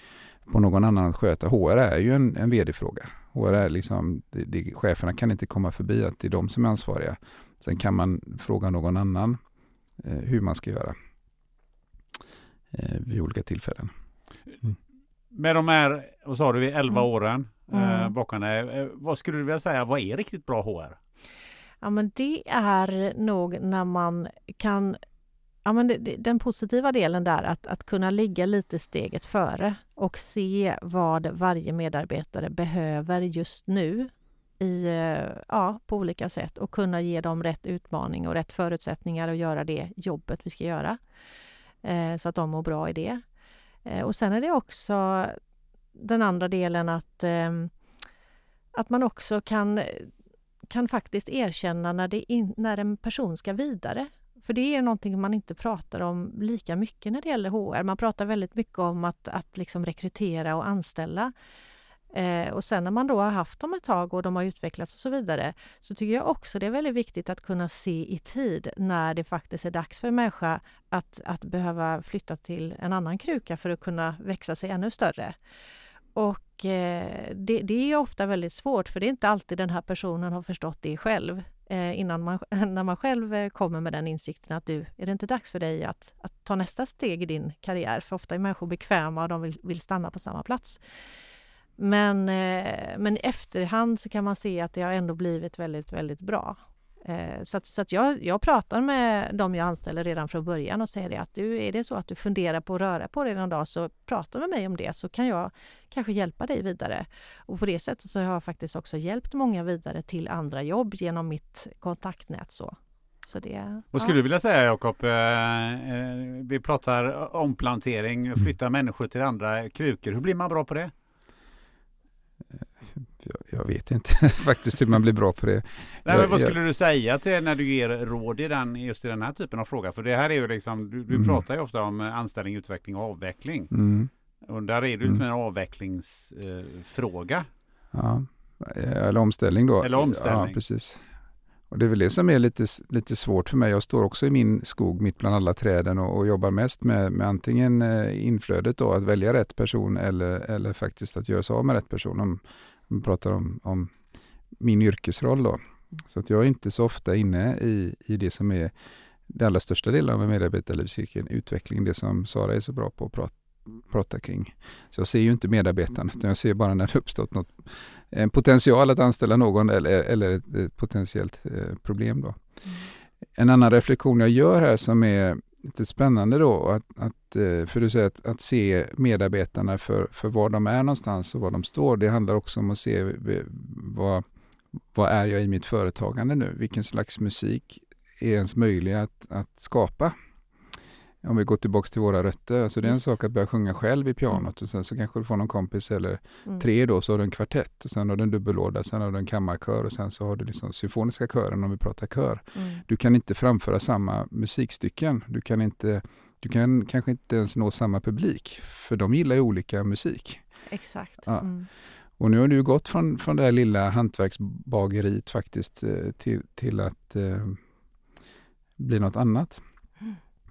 på någon annan att sköta. HR är ju en, en vd-fråga. HR är liksom, det, det, cheferna kan inte komma förbi att det är de som är ansvariga. Sen kan man fråga någon annan eh, hur man ska göra eh, vid olika tillfällen. Mm. Med de här, vad sa du, 11 mm. åren mm. bakom dig, eh, vad skulle du vilja säga, vad är riktigt bra HR? Ja men det är nog när man kan ja, men det, den positiva delen där att, att kunna ligga lite steget före och se vad varje medarbetare behöver just nu i, eh, ja, på olika sätt och kunna ge dem rätt utmaning och rätt förutsättningar att göra det jobbet vi ska göra. Eh, så att de mår bra i det. Eh, och sen är det också den andra delen att, eh, att man också kan, kan faktiskt erkänna när, det in, när en person ska vidare För det är någonting man inte pratar om lika mycket när det gäller HR. Man pratar väldigt mycket om att, att liksom rekrytera och anställa. Eh, och sen när man då har haft dem ett tag och de har utvecklats och så vidare så tycker jag också det är väldigt viktigt att kunna se i tid när det faktiskt är dags för en människa att, att behöva flytta till en annan kruka för att kunna växa sig ännu större. Och eh, det, det, är ofta väldigt svårt för det är inte alltid den här personen har förstått det själv eh, innan man, <laughs> när man själv eh, kommer med den insikten att du, är det inte dags för dig att, att ta nästa steg i din karriär? För ofta är människor bekväma och de vill, vill stanna på samma plats. Men, eh, men i efterhand så kan man se att det har ändå blivit väldigt, väldigt bra. Eh, så att, så att jag, jag pratar med de jag anställer redan från början och säger det att du, är det så att du funderar på att röra på dig någon dag så prata med mig om det så kan jag kanske hjälpa dig vidare. Och på det sättet så har jag faktiskt också hjälpt många vidare till andra jobb genom mitt kontaktnät. Så. Så det, Vad skulle ja. du vilja säga Jakob? Eh, vi pratar omplantering, flytta människor till andra krukor. Hur blir man bra på det? Jag, jag, vet inte <laughs> faktiskt hur man blir bra på det. Nej, men vad skulle du säga till när du ger råd i den, just i den här typen av fråga? För det här är ju liksom, du, du mm. pratar ju ofta om anställning, utveckling och avveckling. Mm. Och där är det mm. en avvecklingsfråga. Eh, ja, eller omställning då. Eller omställning. Ja, precis. Och det är väl det som är lite, lite svårt för mig. Jag står också i min skog mitt bland alla träden och, och jobbar mest med, med antingen eh, inflödet då, att välja rätt person eller, eller faktiskt att göra sig av med rätt person. Om vi pratar om, om min yrkesroll då. Så att jag är inte så ofta inne i, i det som är den allra största delen av en medarbetarlivscykel, utveckling, det som Sara är så bra på att prata, prata kring. Så jag ser ju inte medarbetarna, utan jag ser bara när det uppstått något, en potential att anställa någon eller, eller ett, ett potentiellt eh, problem. Då. Mm. En annan reflektion jag gör här som är lite spännande då, att, att, eh, för du säger att, att se medarbetarna för, för var de är någonstans och var de står. Det handlar också om att se vad, vad är jag i mitt företagande nu? Vilken slags musik är ens möjlig att, att skapa? Om vi går tillbaka till våra rötter, alltså det är en sak att börja sjunga själv i pianot och sen så kanske du får någon kompis eller mm. tre då, så har du en kvartett och sen har du en dubbellåda, sen har du en kammarkör och sen så har du liksom symfoniska kören om vi pratar kör. Mm. Du kan inte framföra samma musikstycken, du kan inte du kan kanske inte ens nå samma publik, för de gillar ju olika musik. Exakt. Ja. Mm. Och nu har du gått från, från det här lilla hantverksbageriet faktiskt eh, till, till att eh, bli något annat.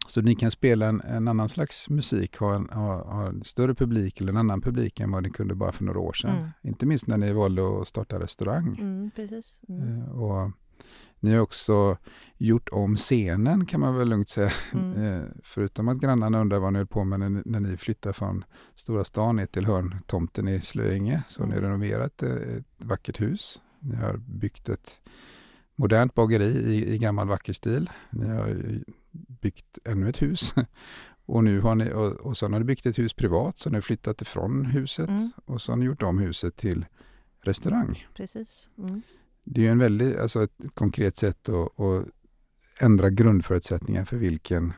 Så ni kan spela en, en annan slags musik, ha en, ha, ha en, större publik eller en annan publik än vad ni kunde bara för några år sedan. Mm. Inte minst när ni valde att starta restaurang. Mm, precis. Mm. Uh, och ni har också gjort om scenen kan man väl lugnt säga. Uh, <laughs> förutom att grannarna undrar vad ni höll på med när, när ni flyttade från stora stan ner till hörntomten i Slöinge. Så har ni mm. renoverat ett, ett vackert hus. Ni har byggt ett modernt bageri i, i gammal vacker stil. Ni har byggt ännu ett hus. <laughs> Och nu har ni, och, och sen har ni byggt ett hus privat, så ni har flyttat ifrån huset mm. och så har ni gjort om huset till restaurang. Precis. Mm. Det är en väldigt, alltså ett, konkret sätt att, att, ändra grundförutsättningar för vilken,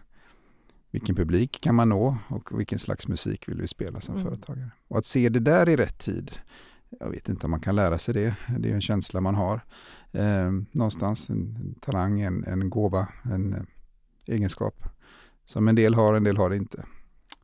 vilken publik kan man nå och vilken slags musik vill vi spela som mm. företagare. Och att se det där i rätt tid, jag vet inte om man kan lära sig det, det är en känsla man har. Eh, någonstans, en talang, en, en gåva, en egenskap. Som en del har, en del har det inte.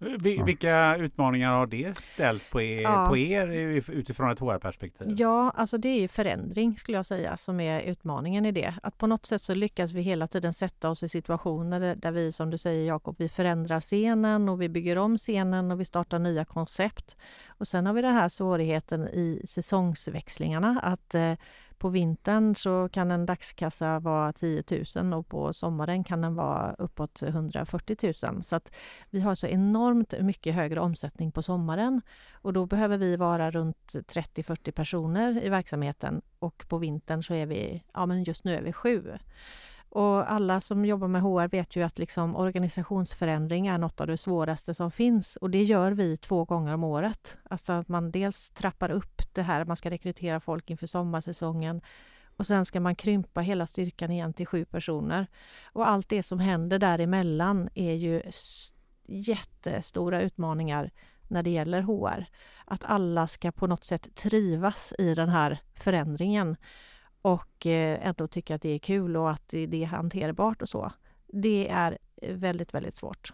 Vi, ja. Vilka utmaningar har det ställt på er, ja. på er utifrån ett HR-perspektiv? Ja, alltså det är förändring skulle jag säga som är utmaningen i det. Att på något sätt så lyckas vi hela tiden sätta oss i situationer där, där vi, som du säger Jakob, vi förändrar scenen och vi bygger om scenen och vi startar nya koncept. Och sen har vi den här svårigheten i säsongsväxlingarna att eh, på vintern så kan en dagskassa vara 10 000 och på sommaren kan den vara uppåt 140 000. Så att vi har så enormt mycket högre omsättning på sommaren och då behöver vi vara runt 30-40 personer i verksamheten och på vintern så är vi, ja men just nu är vi sju. Och alla som jobbar med HR vet ju att liksom organisationsförändring är något av det svåraste som finns och det gör vi två gånger om året. Alltså att man dels trappar upp det här, man ska rekrytera folk inför sommarsäsongen och sen ska man krympa hela styrkan igen till sju personer. Och allt det som händer däremellan är ju jättestora utmaningar när det gäller HR. Att alla ska på något sätt trivas i den här förändringen och eh, ändå tycka att det är kul och att det är hanterbart och så. Det är väldigt, väldigt svårt.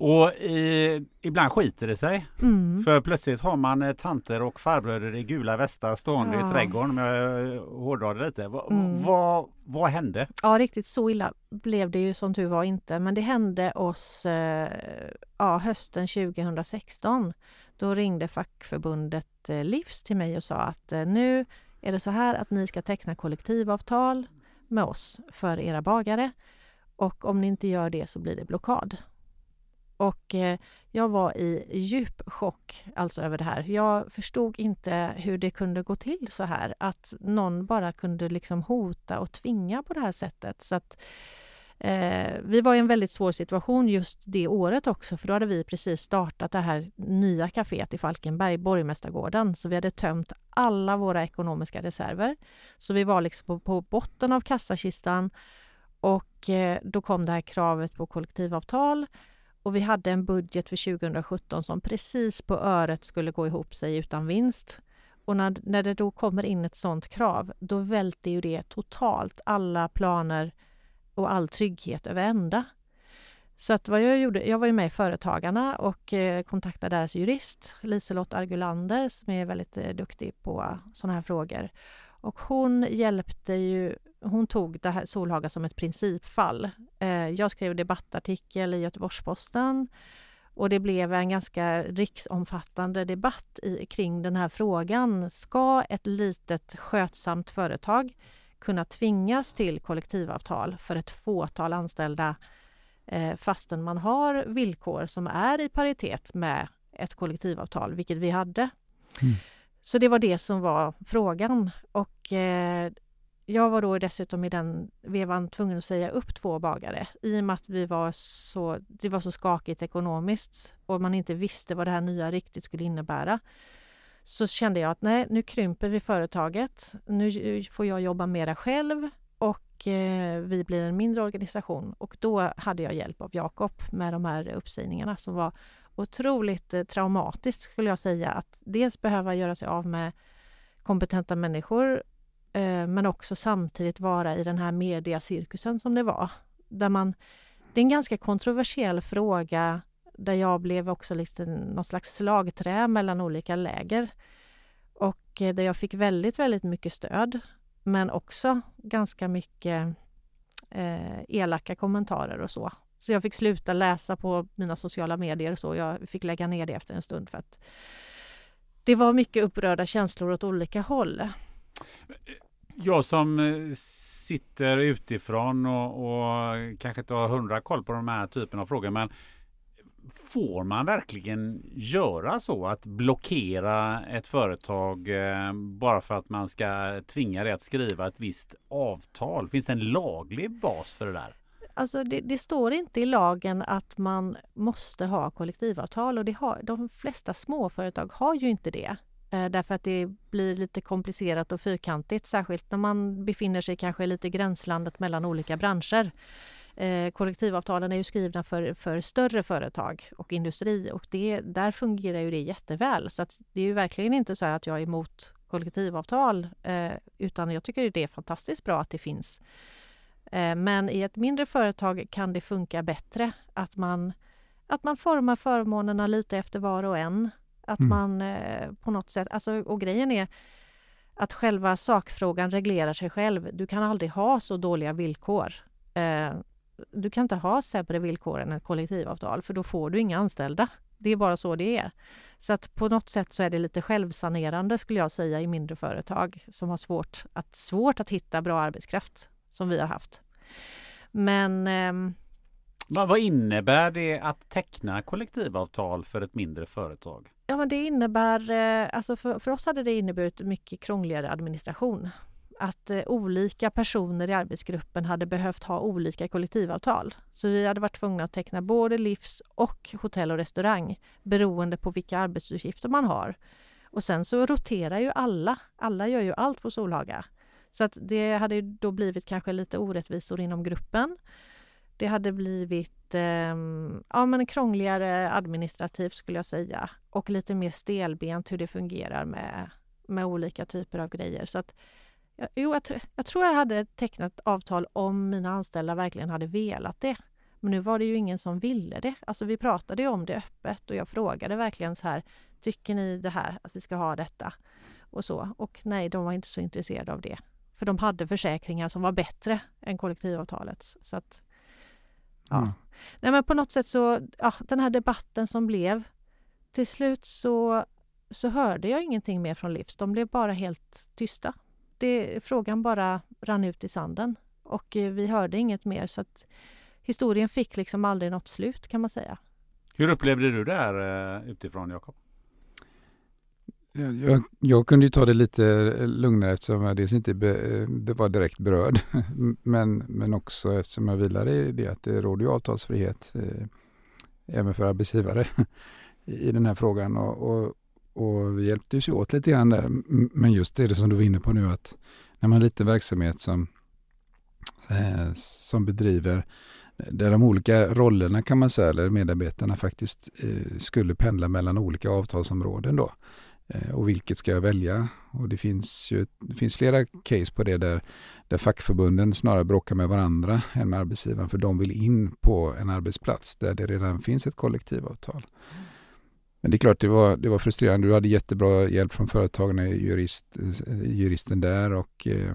Och i, ibland skiter det sig. Mm. För plötsligt har man eh, tanter och farbröder i gula västar stående Ja. i trädgården om jag eh, hårdrar det lite. Va, Mm. vad, vad hände? Ja, riktigt så illa blev det ju som tur var inte. Men det hände oss eh, ja, hösten 2016. Då ringde fackförbundet eh, Livs till mig och sa att eh, nu är det så här att ni ska teckna kollektivavtal med oss för era bagare. Och om ni inte gör det så blir det blockad. Och eh, jag var i djup chock alltså över det här. Jag förstod inte hur det kunde gå till så här. Att någon bara kunde liksom hota och tvinga på det här sättet. Så att, eh, vi var i en väldigt svår situation just det året också för då hade vi precis startat det här nya kaféet i Falkenberg, Borgmästargården. Så vi hade tömt alla våra ekonomiska reserver. Så vi var liksom på, på botten av kassakistan och eh, då kom det här kravet på kollektivavtal och vi hade en budget för 2017 som precis på öret skulle gå ihop sig utan vinst. Och när, när det då kommer in ett sådant krav, då välter ju det totalt alla planer och all trygghet över ända. Så att vad jag gjorde, jag var ju med i Företagarna och eh, kontaktade deras jurist Liselott Argulander som är väldigt eh, duktig på sådana här frågor. Och hon hjälpte ju, hon tog det här Solhaga som ett principfall. Eh, jag skrev debattartikel i Göteborgs-Posten och det blev en ganska riksomfattande debatt i, kring den här frågan. Ska ett litet skötsamt företag kunna tvingas till kollektivavtal för ett fåtal anställda eh, fastän man har villkor som är i paritet med ett kollektivavtal, vilket vi hade. Mm. Så det var det som var frågan. Och eh, jag var då dessutom i den vevan tvungen att säga upp två bagare i och med att vi var så, det var så skakigt ekonomiskt och man inte visste vad det här nya riktigt skulle innebära. Så kände jag att nej, nu krymper vi företaget. Nu får jag jobba mera själv och eh, vi blir en mindre organisation. Och då hade jag hjälp av Jakob med de här uppsägningarna som var otroligt eh, traumatiskt skulle jag säga. Att dels behöva göra sig av med kompetenta människor eh, men också samtidigt vara i den här mediacirkusen som det var. Där man, det är en ganska kontroversiell fråga där jag blev också liksom något slags slagträ mellan olika läger. Och eh, där jag fick väldigt, väldigt mycket stöd men också ganska mycket eh, elaka kommentarer och så. Så jag fick sluta läsa på mina sociala medier och så. Jag fick lägga ner det efter en stund för att det var mycket upprörda känslor åt olika håll. Jag som eh, sitter utifrån och, och kanske inte har hundra koll på de här typen av frågor men Får man verkligen göra så att blockera ett företag eh, bara för att man ska tvinga det att skriva ett visst avtal? Finns det en laglig bas för det där? Alltså det, det står inte i lagen att man måste ha kollektivavtal och det har, de flesta småföretag har ju inte det. Eh, därför att det blir lite komplicerat och fyrkantigt, särskilt när man befinner sig kanske lite i gränslandet mellan olika branscher. Eh, kollektivavtalen är ju skrivna för, för större företag och industri och det, där fungerar ju det jätteväl. Så att det är ju verkligen inte så att jag är emot kollektivavtal eh, utan jag tycker det är fantastiskt bra att det finns. Eh, men i ett mindre företag kan det funka bättre att man, att man formar förmånerna lite efter var och en. Att Mm. man eh, på något sätt, alltså, och grejen är att själva sakfrågan reglerar sig själv. Du kan aldrig ha så dåliga villkor. Eh, du kan inte ha sämre villkor än ett kollektivavtal för då får du inga anställda. Det är bara så det är. Så att på något sätt så är det lite självsanerande skulle jag säga i mindre företag som har svårt att, svårt att hitta bra arbetskraft som vi har haft. Men ehm, Vad, vad innebär det att teckna kollektivavtal för ett mindre företag? Ja, men det innebär, eh, alltså för, för oss hade det inneburit mycket krångligare administration. Att eh, olika personer i arbetsgruppen hade behövt ha olika kollektivavtal. Så vi hade varit tvungna att teckna både livs och hotell och restaurang beroende på vilka arbetsuppgifter man har. Och sen så roterar ju alla. Alla gör ju allt på Solhaga. Så att det hade då blivit kanske lite orättvisor inom gruppen. Det hade blivit eh, ja, men krångligare administrativt skulle jag säga och lite mer stelbent hur det fungerar med, med olika typer av grejer. Så att jo, jag, jag, tror jag hade tecknat avtal om mina anställda verkligen hade velat det. Men nu var det ju ingen som ville det. Alltså vi pratade ju om det öppet och jag frågade verkligen så här, tycker ni det här, att vi ska ha detta? Och så. Och nej, de var inte så intresserade av det. För de hade försäkringar som var bättre än kollektivavtalet. Så att, ja. Mm. Nej men på något sätt så, ja, den här debatten som blev, till slut så, så hörde jag ingenting mer från Livs. De blev bara helt tysta. Det, frågan bara rann ut i sanden och eh, vi hörde inget mer så att historien fick liksom aldrig något slut kan man säga. Hur upplevde du det här eh, utifrån Jakob? Jag, jag, kunde ju ta det lite lugnare eftersom jag dels inte be, det var direkt berörd. <laughs> Men, men också eftersom jag vilade i det att det råder ju avtalsfrihet eh, även för arbetsgivare <laughs> i den här frågan. Och, och, och vi hjälptes ju åt lite grann där. Men just det som du var inne på nu att när man har en liten verksamhet som, eh, som bedriver där de olika rollerna kan man säga, eller medarbetarna faktiskt eh, skulle pendla mellan olika avtalsområden då. Eh, och vilket ska jag välja? Och det finns ju det finns flera case på det där, där fackförbunden snarare bråkar med varandra än med arbetsgivaren för de vill in på en arbetsplats där det redan finns ett kollektivavtal. Men det är klart, det var, det var frustrerande. Du hade jättebra hjälp från företagen, eh, jurist, eh, juristen där och eh,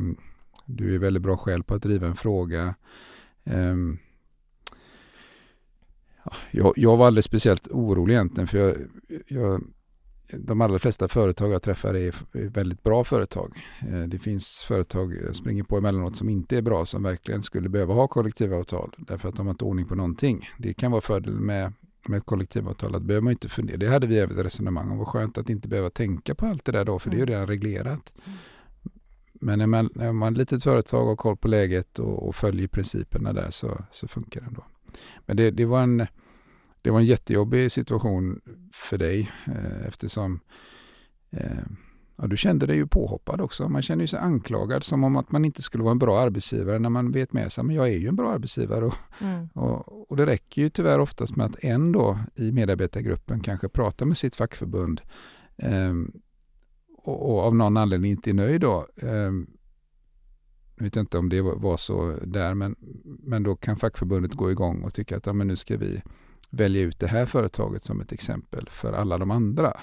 du är väldigt bra själv på att driva en fråga. Eh, jag, jag, var aldrig speciellt orolig egentligen för jag, jag de allra flesta företag jag träffar är väldigt bra företag. Eh, det finns företag jag springer på emellanåt som inte är bra som verkligen skulle behöva ha kollektivavtal därför att de har inte ordning på någonting. Det kan vara fördel med, med ett kollektivavtal att behöver man inte fundera. Det hade vi även ett resonemang om. Vad skönt att inte behöva tänka på allt det där då för det är ju mm. redan reglerat. Men när man, när man är ett litet företag och har koll på läget och, och följer principerna där så, så funkar det ändå. Men det, det var en det var en jättejobbig situation för dig eh, eftersom eh, ja, du kände dig ju påhoppad också. Man känner sig anklagad som om att man inte skulle vara en bra arbetsgivare när man vet med sig men jag är ju en bra arbetsgivare. Och, mm. och, och, det räcker ju tyvärr oftast med att en då i medarbetargruppen kanske pratar med sitt fackförbund eh, och, och, av någon anledning inte är nöjd då. Eh, jag vet inte om det var så där, men, men då kan fackförbundet gå igång och tycka att ja, men nu ska vi välja ut det här företaget som ett exempel för alla de andra.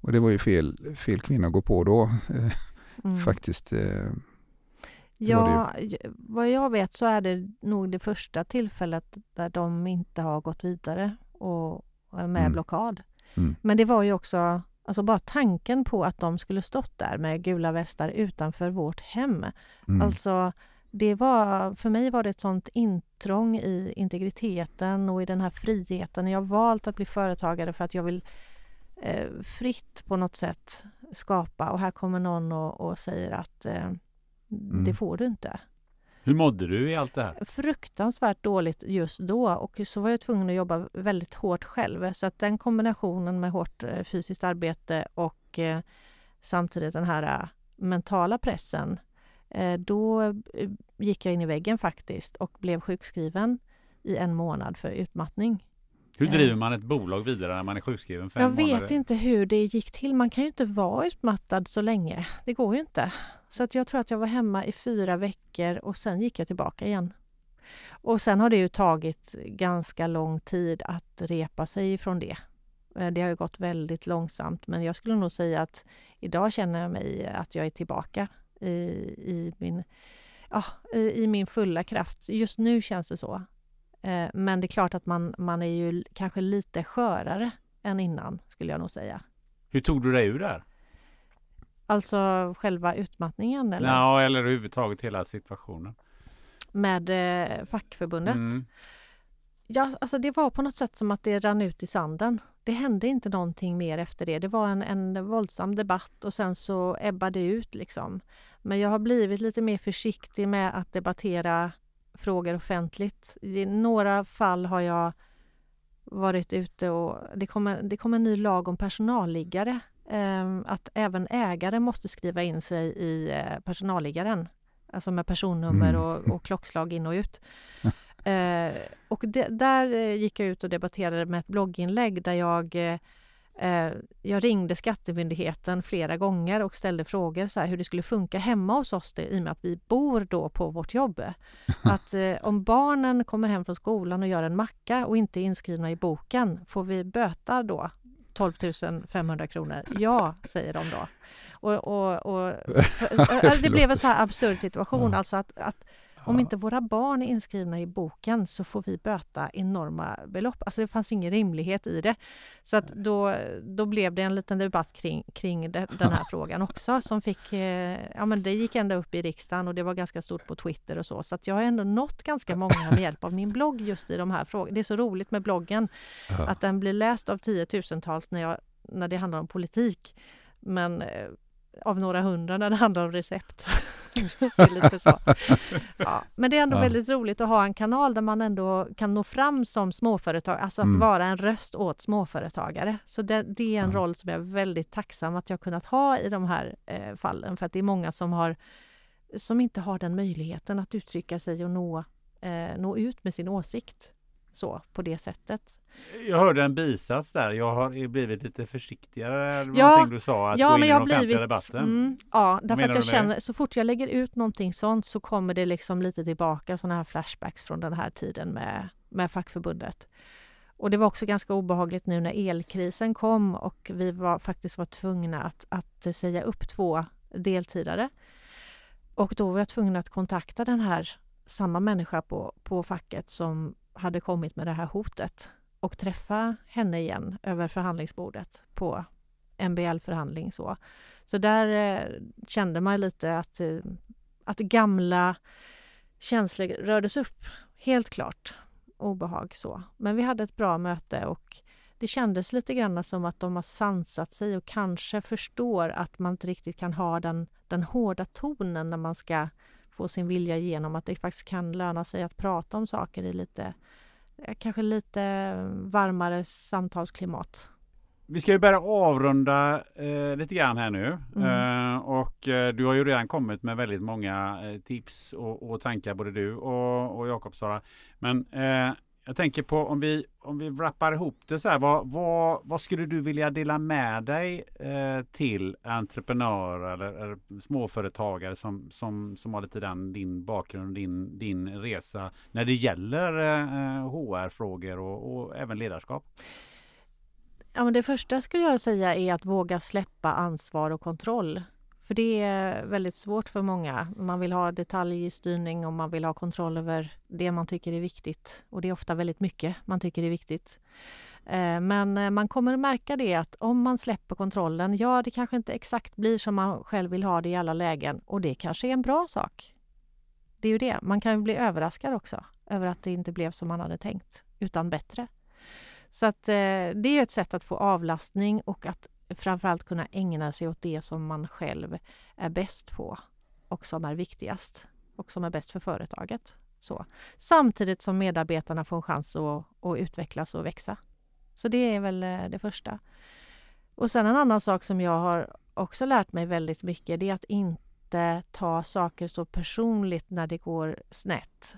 Och det var ju fel, fel kvinna att gå på då, eh, mm. faktiskt. Eh, ja, vad jag vet så är det nog det första tillfället där de inte har gått vidare och är med mm. blockad. Mm. Men det var ju också, alltså bara tanken på att de skulle stått där med gula västar utanför vårt hem. Mm. Alltså det var, för mig var det ett sånt intrång i integriteten och i den här friheten. Jag har valt att bli företagare för att jag vill eh, fritt på något sätt skapa och här kommer någon och, och säger att eh, mm. det får du inte. Hur mådde du i allt det här? Fruktansvärt dåligt just då och så var jag tvungen att jobba väldigt hårt själv. Så att den kombinationen med hårt eh, fysiskt arbete och eh, samtidigt den här eh, mentala pressen Eh, då eh, gick jag in i väggen faktiskt och blev sjukskriven i en månad för utmattning. Hur eh. driver man ett bolag vidare när man är sjukskriven fem Jag månader? vet inte hur det gick till. Man kan ju inte vara utmattad så länge. Det går ju inte. Så att jag tror att jag var hemma i fyra veckor och sen gick jag tillbaka igen. Och sen har det ju tagit ganska lång tid att repa sig ifrån det. Det har ju gått väldigt långsamt men jag skulle nog säga att idag känner jag mig att jag är tillbaka i, i, min, ja, i, i min fulla kraft. Just nu känns det så. Eh, men det är klart att man, man är ju kanske lite skörare än innan, skulle jag nog säga. Hur tog du dig ur det Alltså själva utmattningen? Eller? Ja, eller överhuvudtaget hela situationen. Med eh, fackförbundet? Mm. Ja, alltså det var på något sätt som att det rann ut i sanden. Det hände inte någonting mer efter det. Det var en, en våldsam debatt och sen så ebbade det ut liksom. Men jag har blivit lite mer försiktig med att debattera frågor offentligt. I några fall har jag varit ute och det kommer, det kommer en ny lag om personalliggare. Eh, att även ägare måste skriva in sig i eh, personalliggaren. Alltså med personnummer mm. och, och <laughs> klockslag in och ut. eh, och det, där gick jag ut och debatterade med ett blogginlägg där jag Eh, jag ringde Skattemyndigheten flera gånger och ställde frågor så här, hur det skulle funka hemma hos oss det, i och med att vi bor då på vårt jobb. <laughs> Att eh, om barnen kommer hem från skolan och gör en macka och inte är inskrivna i boken, får vi böta då 12 500 kronor? Ja, säger de då. Och, och, och <laughs> det blev en så här absurd situation, alltså att, att om inte våra barn är inskrivna i boken så får vi böta enorma belopp. Alltså det fanns ingen rimlighet i det. Så att då, då blev det en liten debatt kring, kring den här <laughs> frågan också som fick, eh, ja men det gick ända upp i riksdagen och det var ganska stort på Twitter och så. Så att jag har ändå nått ganska många med hjälp av min blogg just i de här frågorna. Det är så roligt med bloggen, att den blir läst av tiotusentals när, jag, när det handlar om politik. Men eh, av några hundra när det handlar om recept. <laughs> så. Ja, men det är ändå ja. väldigt roligt att ha en kanal där man ändå kan nå fram som småföretag, alltså att mm. vara en röst åt småföretagare. Så det, det är en ja. roll som jag är väldigt tacksam att jag kunnat ha i de här eh, fallen, för att det är många som har som inte har den möjligheten att uttrycka sig och nå, eh, nå ut med sin åsikt så på det sättet. Jag hörde en bisats där. Jag har blivit lite försiktigare. Ja, någonting du sa, att ja, gå in men jag i den offentliga blivit, debatten. Mm, ja, därför att jag känner så fort jag lägger ut någonting sånt så kommer det liksom lite tillbaka sådana här flashbacks från den här tiden med, med fackförbundet. Och det var också ganska obehagligt nu när elkrisen kom och vi var faktiskt var tvungna att, att säga upp två deltidare. Och då var jag tvungen att kontakta den här samma människa på, på facket som hade kommit med det här hotet och träffa henne igen över förhandlingsbordet på MBL-förhandling. Så, så där eh, kände man lite att, eh, att gamla känslor rördes upp, helt klart. Obehag så. Men vi hade ett bra möte och det kändes lite grann som att de har sansat sig och kanske förstår att man inte riktigt kan ha den, den hårda tonen när man ska få sin vilja igenom. Att det faktiskt kan löna sig att prata om saker i lite Eh, kanske lite varmare samtalsklimat. Vi ska ju börja avrunda eh, lite grann här nu mm. eh, och eh, du har ju redan kommit med väldigt många eh, tips och, och, tankar både du och, och Jakob Sara. Men eh, jag tänker på om vi, om vi wrappar ihop det så här. Vad, vad, vad skulle du vilja dela med dig eh, till entreprenörer eller, eller, småföretagare som, som, som har lite den, din bakgrund, din, din resa när det gäller eh, HR-frågor och, och även ledarskap? Ja, men det första skulle jag säga är att våga släppa ansvar och kontroll. För det är väldigt svårt för många. Man vill ha detaljstyrning och man vill ha kontroll över det man tycker är viktigt. Och det är ofta väldigt mycket man tycker är viktigt. Eh, men eh, man kommer att märka det att om man släpper kontrollen, ja det kanske inte exakt blir som man själv vill ha det i alla lägen och det kanske är en bra sak. Det är ju det, man kan ju bli överraskad också över att det inte blev som man hade tänkt, utan bättre. Så att eh, det är ett sätt att få avlastning och att framförallt kunna ägna sig åt det som man själv är bäst på och som är viktigast och som är bäst för företaget. Så. Samtidigt som medarbetarna får en chans att, att utvecklas och växa. Så det är väl eh, det första. Och sen en annan sak som jag har också lärt mig väldigt mycket, det är att inte ta saker så personligt när det går snett.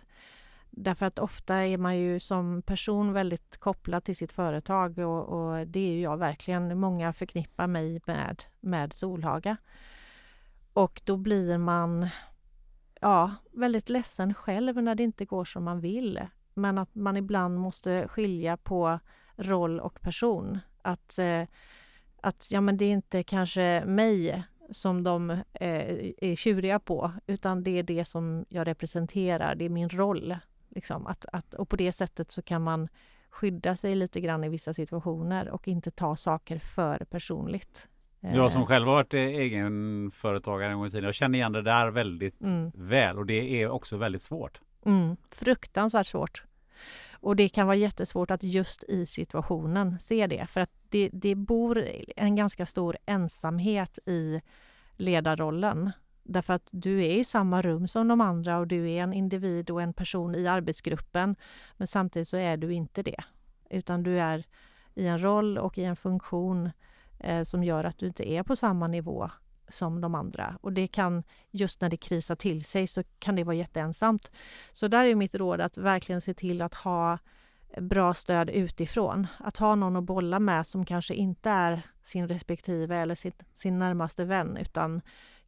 Därför att ofta är man ju som person väldigt kopplad till sitt företag och, och det är ju jag verkligen. Många förknippar mig med, med Solhaga. Och då blir man ja, väldigt ledsen själv när det inte går som man vill. Men att man ibland måste skilja på roll och person. Att, eh, att ja, men det är inte kanske mig som de eh, är tjuriga på, utan det är det som jag representerar, det är min roll. Liksom, att, att, och på det sättet så kan man skydda sig lite grann i vissa situationer och inte ta saker för personligt. Jag som eh. själv har varit egenföretagare en gång i tiden. Jag känner igen det där väldigt mm. väl och det är också väldigt svårt. Mm, fruktansvärt svårt. Och det kan vara jättesvårt att just i situationen se det för att det, det bor en ganska stor ensamhet i ledarrollen. Därför att du är i samma rum som de andra och du är en individ och en person i arbetsgruppen. Men samtidigt så är du inte det. Utan du är i en roll och i en funktion eh, som gör att du inte är på samma nivå som de andra. Och det kan, just när det krisar till sig, så kan det vara jätteensamt. Så där är mitt råd att verkligen se till att ha bra stöd utifrån. Att ha någon att bolla med som kanske inte är sin respektive eller sin, sin närmaste vän utan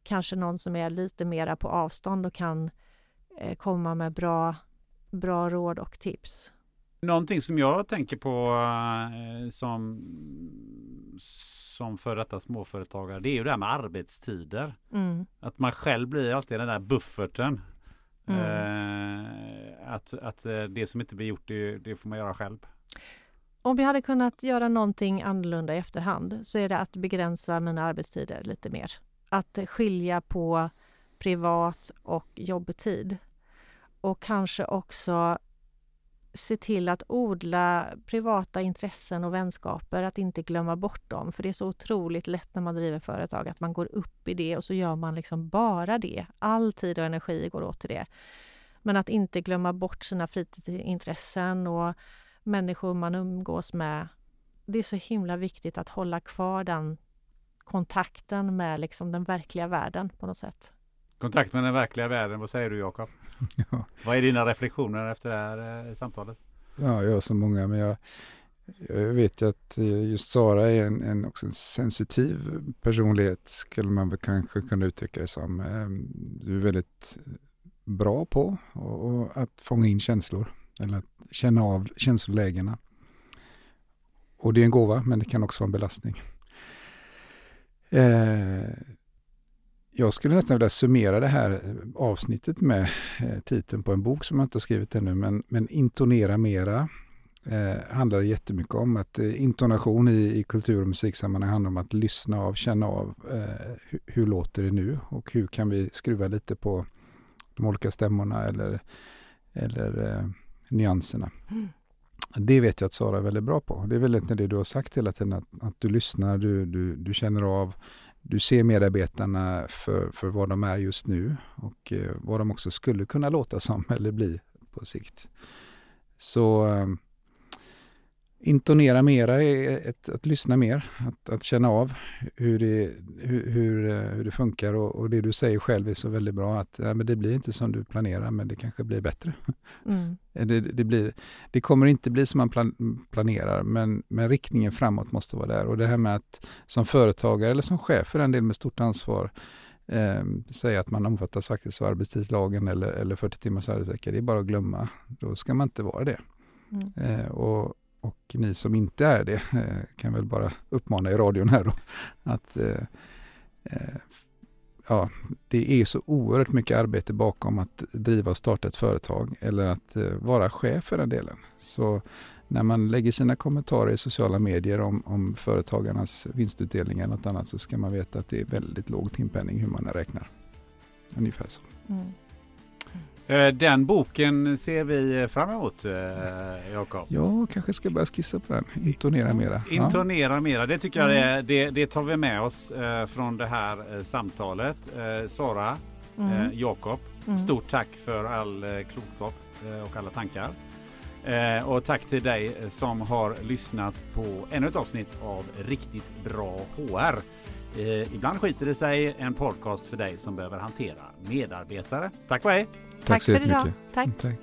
kanske någon som är lite mera på avstånd och kan eh, komma med bra, bra råd och tips. Någonting som jag tänker på eh, som, som för detta småföretagare det är ju det här med arbetstider. Mm. Att man själv blir alltid den där bufferten. Mm. Eh, att, att eh, det som inte blir gjort det, det får man göra själv. Om jag hade kunnat göra någonting annorlunda i efterhand så är det att begränsa mina arbetstider lite mer. Att skilja på privat och jobbtid. Och kanske också se till att odla privata intressen och vänskaper, att inte glömma bort dem. För det är så otroligt lätt när man driver företag att man går upp i det och så gör man liksom bara det. All tid och energi går åt till det. Men att inte glömma bort sina fritidsintressen och människor man umgås med. Det är så himla viktigt att hålla kvar den kontakten med liksom den verkliga världen på något sätt. Kontakt med den verkliga världen, vad säger du Jakob? <laughs> Ja. Vad är dina reflektioner efter det här eh, samtalet? Ja, jag har så många, men jag, jag vet ju att eh, just Sara är en, en, också en sensitiv personlighet, skulle man väl kanske kunna uttrycka det som. Eh, Du är väldigt bra på och, och att fånga in känslor, eller att känna av känslolägena. Och det är en gåva, men det kan också vara en belastning. Eh, jag skulle nästan vilja summera det här avsnittet med eh, titeln på en bok som jag inte har skrivit ännu, men, men Intonera mera eh, handlar jättemycket om att eh, intonation i, i kultur och musiksammanhang handlar om att lyssna av, känna av eh, hur, hur låter det nu och hur kan vi skruva lite på de olika stämmorna eller, eller eh, nyanserna. Mm. Det vet jag att Sara är väldigt bra på. Det är väl inte det du har sagt hela tiden, att, att du lyssnar, du, du, du känner av, du ser medarbetarna för, för vad de är just nu och eh, vad de också skulle kunna låta som eller bli på sikt. Så ehm, intonera mera är ett, att lyssna mer, att, att känna av hur det, hur, hur, eh, hur det funkar och, och det du säger själv är så väldigt bra att ja, men det blir inte som du planerar men det kanske blir bättre. <laughs> Mm. Det, det, blir, det kommer inte bli som man plan, planerar, men, men riktningen framåt måste vara där. Och det här med att som företagare eller som chef för en del med stort ansvar eh, säga att man omfattas faktiskt av arbetstidslagen eller, eller 40 timmars arbetsvecka, det är bara att glömma. Då ska man inte vara det. Mm. Eh, och, och ni som inte är det <laughs> eh, kan väl bara uppmana i radion här då att eh, eh, ja, det är så oerhört mycket arbete bakom att driva och starta ett företag eller att vara chef för den delen. Så när man lägger sina kommentarer i sociala medier om, om företagarnas vinstutdelning eller något annat så ska man veta att det är väldigt låg timpenning hur man räknar. Ungefär så. Mm. Eh, Den boken ser vi fram emot, eh, Jakob. Jag kanske ska börja skissa på den, intonera mera. Ja. Intonera mera, det tycker jag Mm. det, det, det tar vi med oss eh, från det här samtalet. Sara, Mm. Jakob, Mm. stort tack för all klokskap och alla tankar. Och tack till dig som har lyssnat på ännu ett avsnitt av Riktigt bra HR. Ibland skiter det sig, en podcast för dig som behöver hantera medarbetare. Tack och hej! Tack, Tack så för idag. Tack. Mm, tack.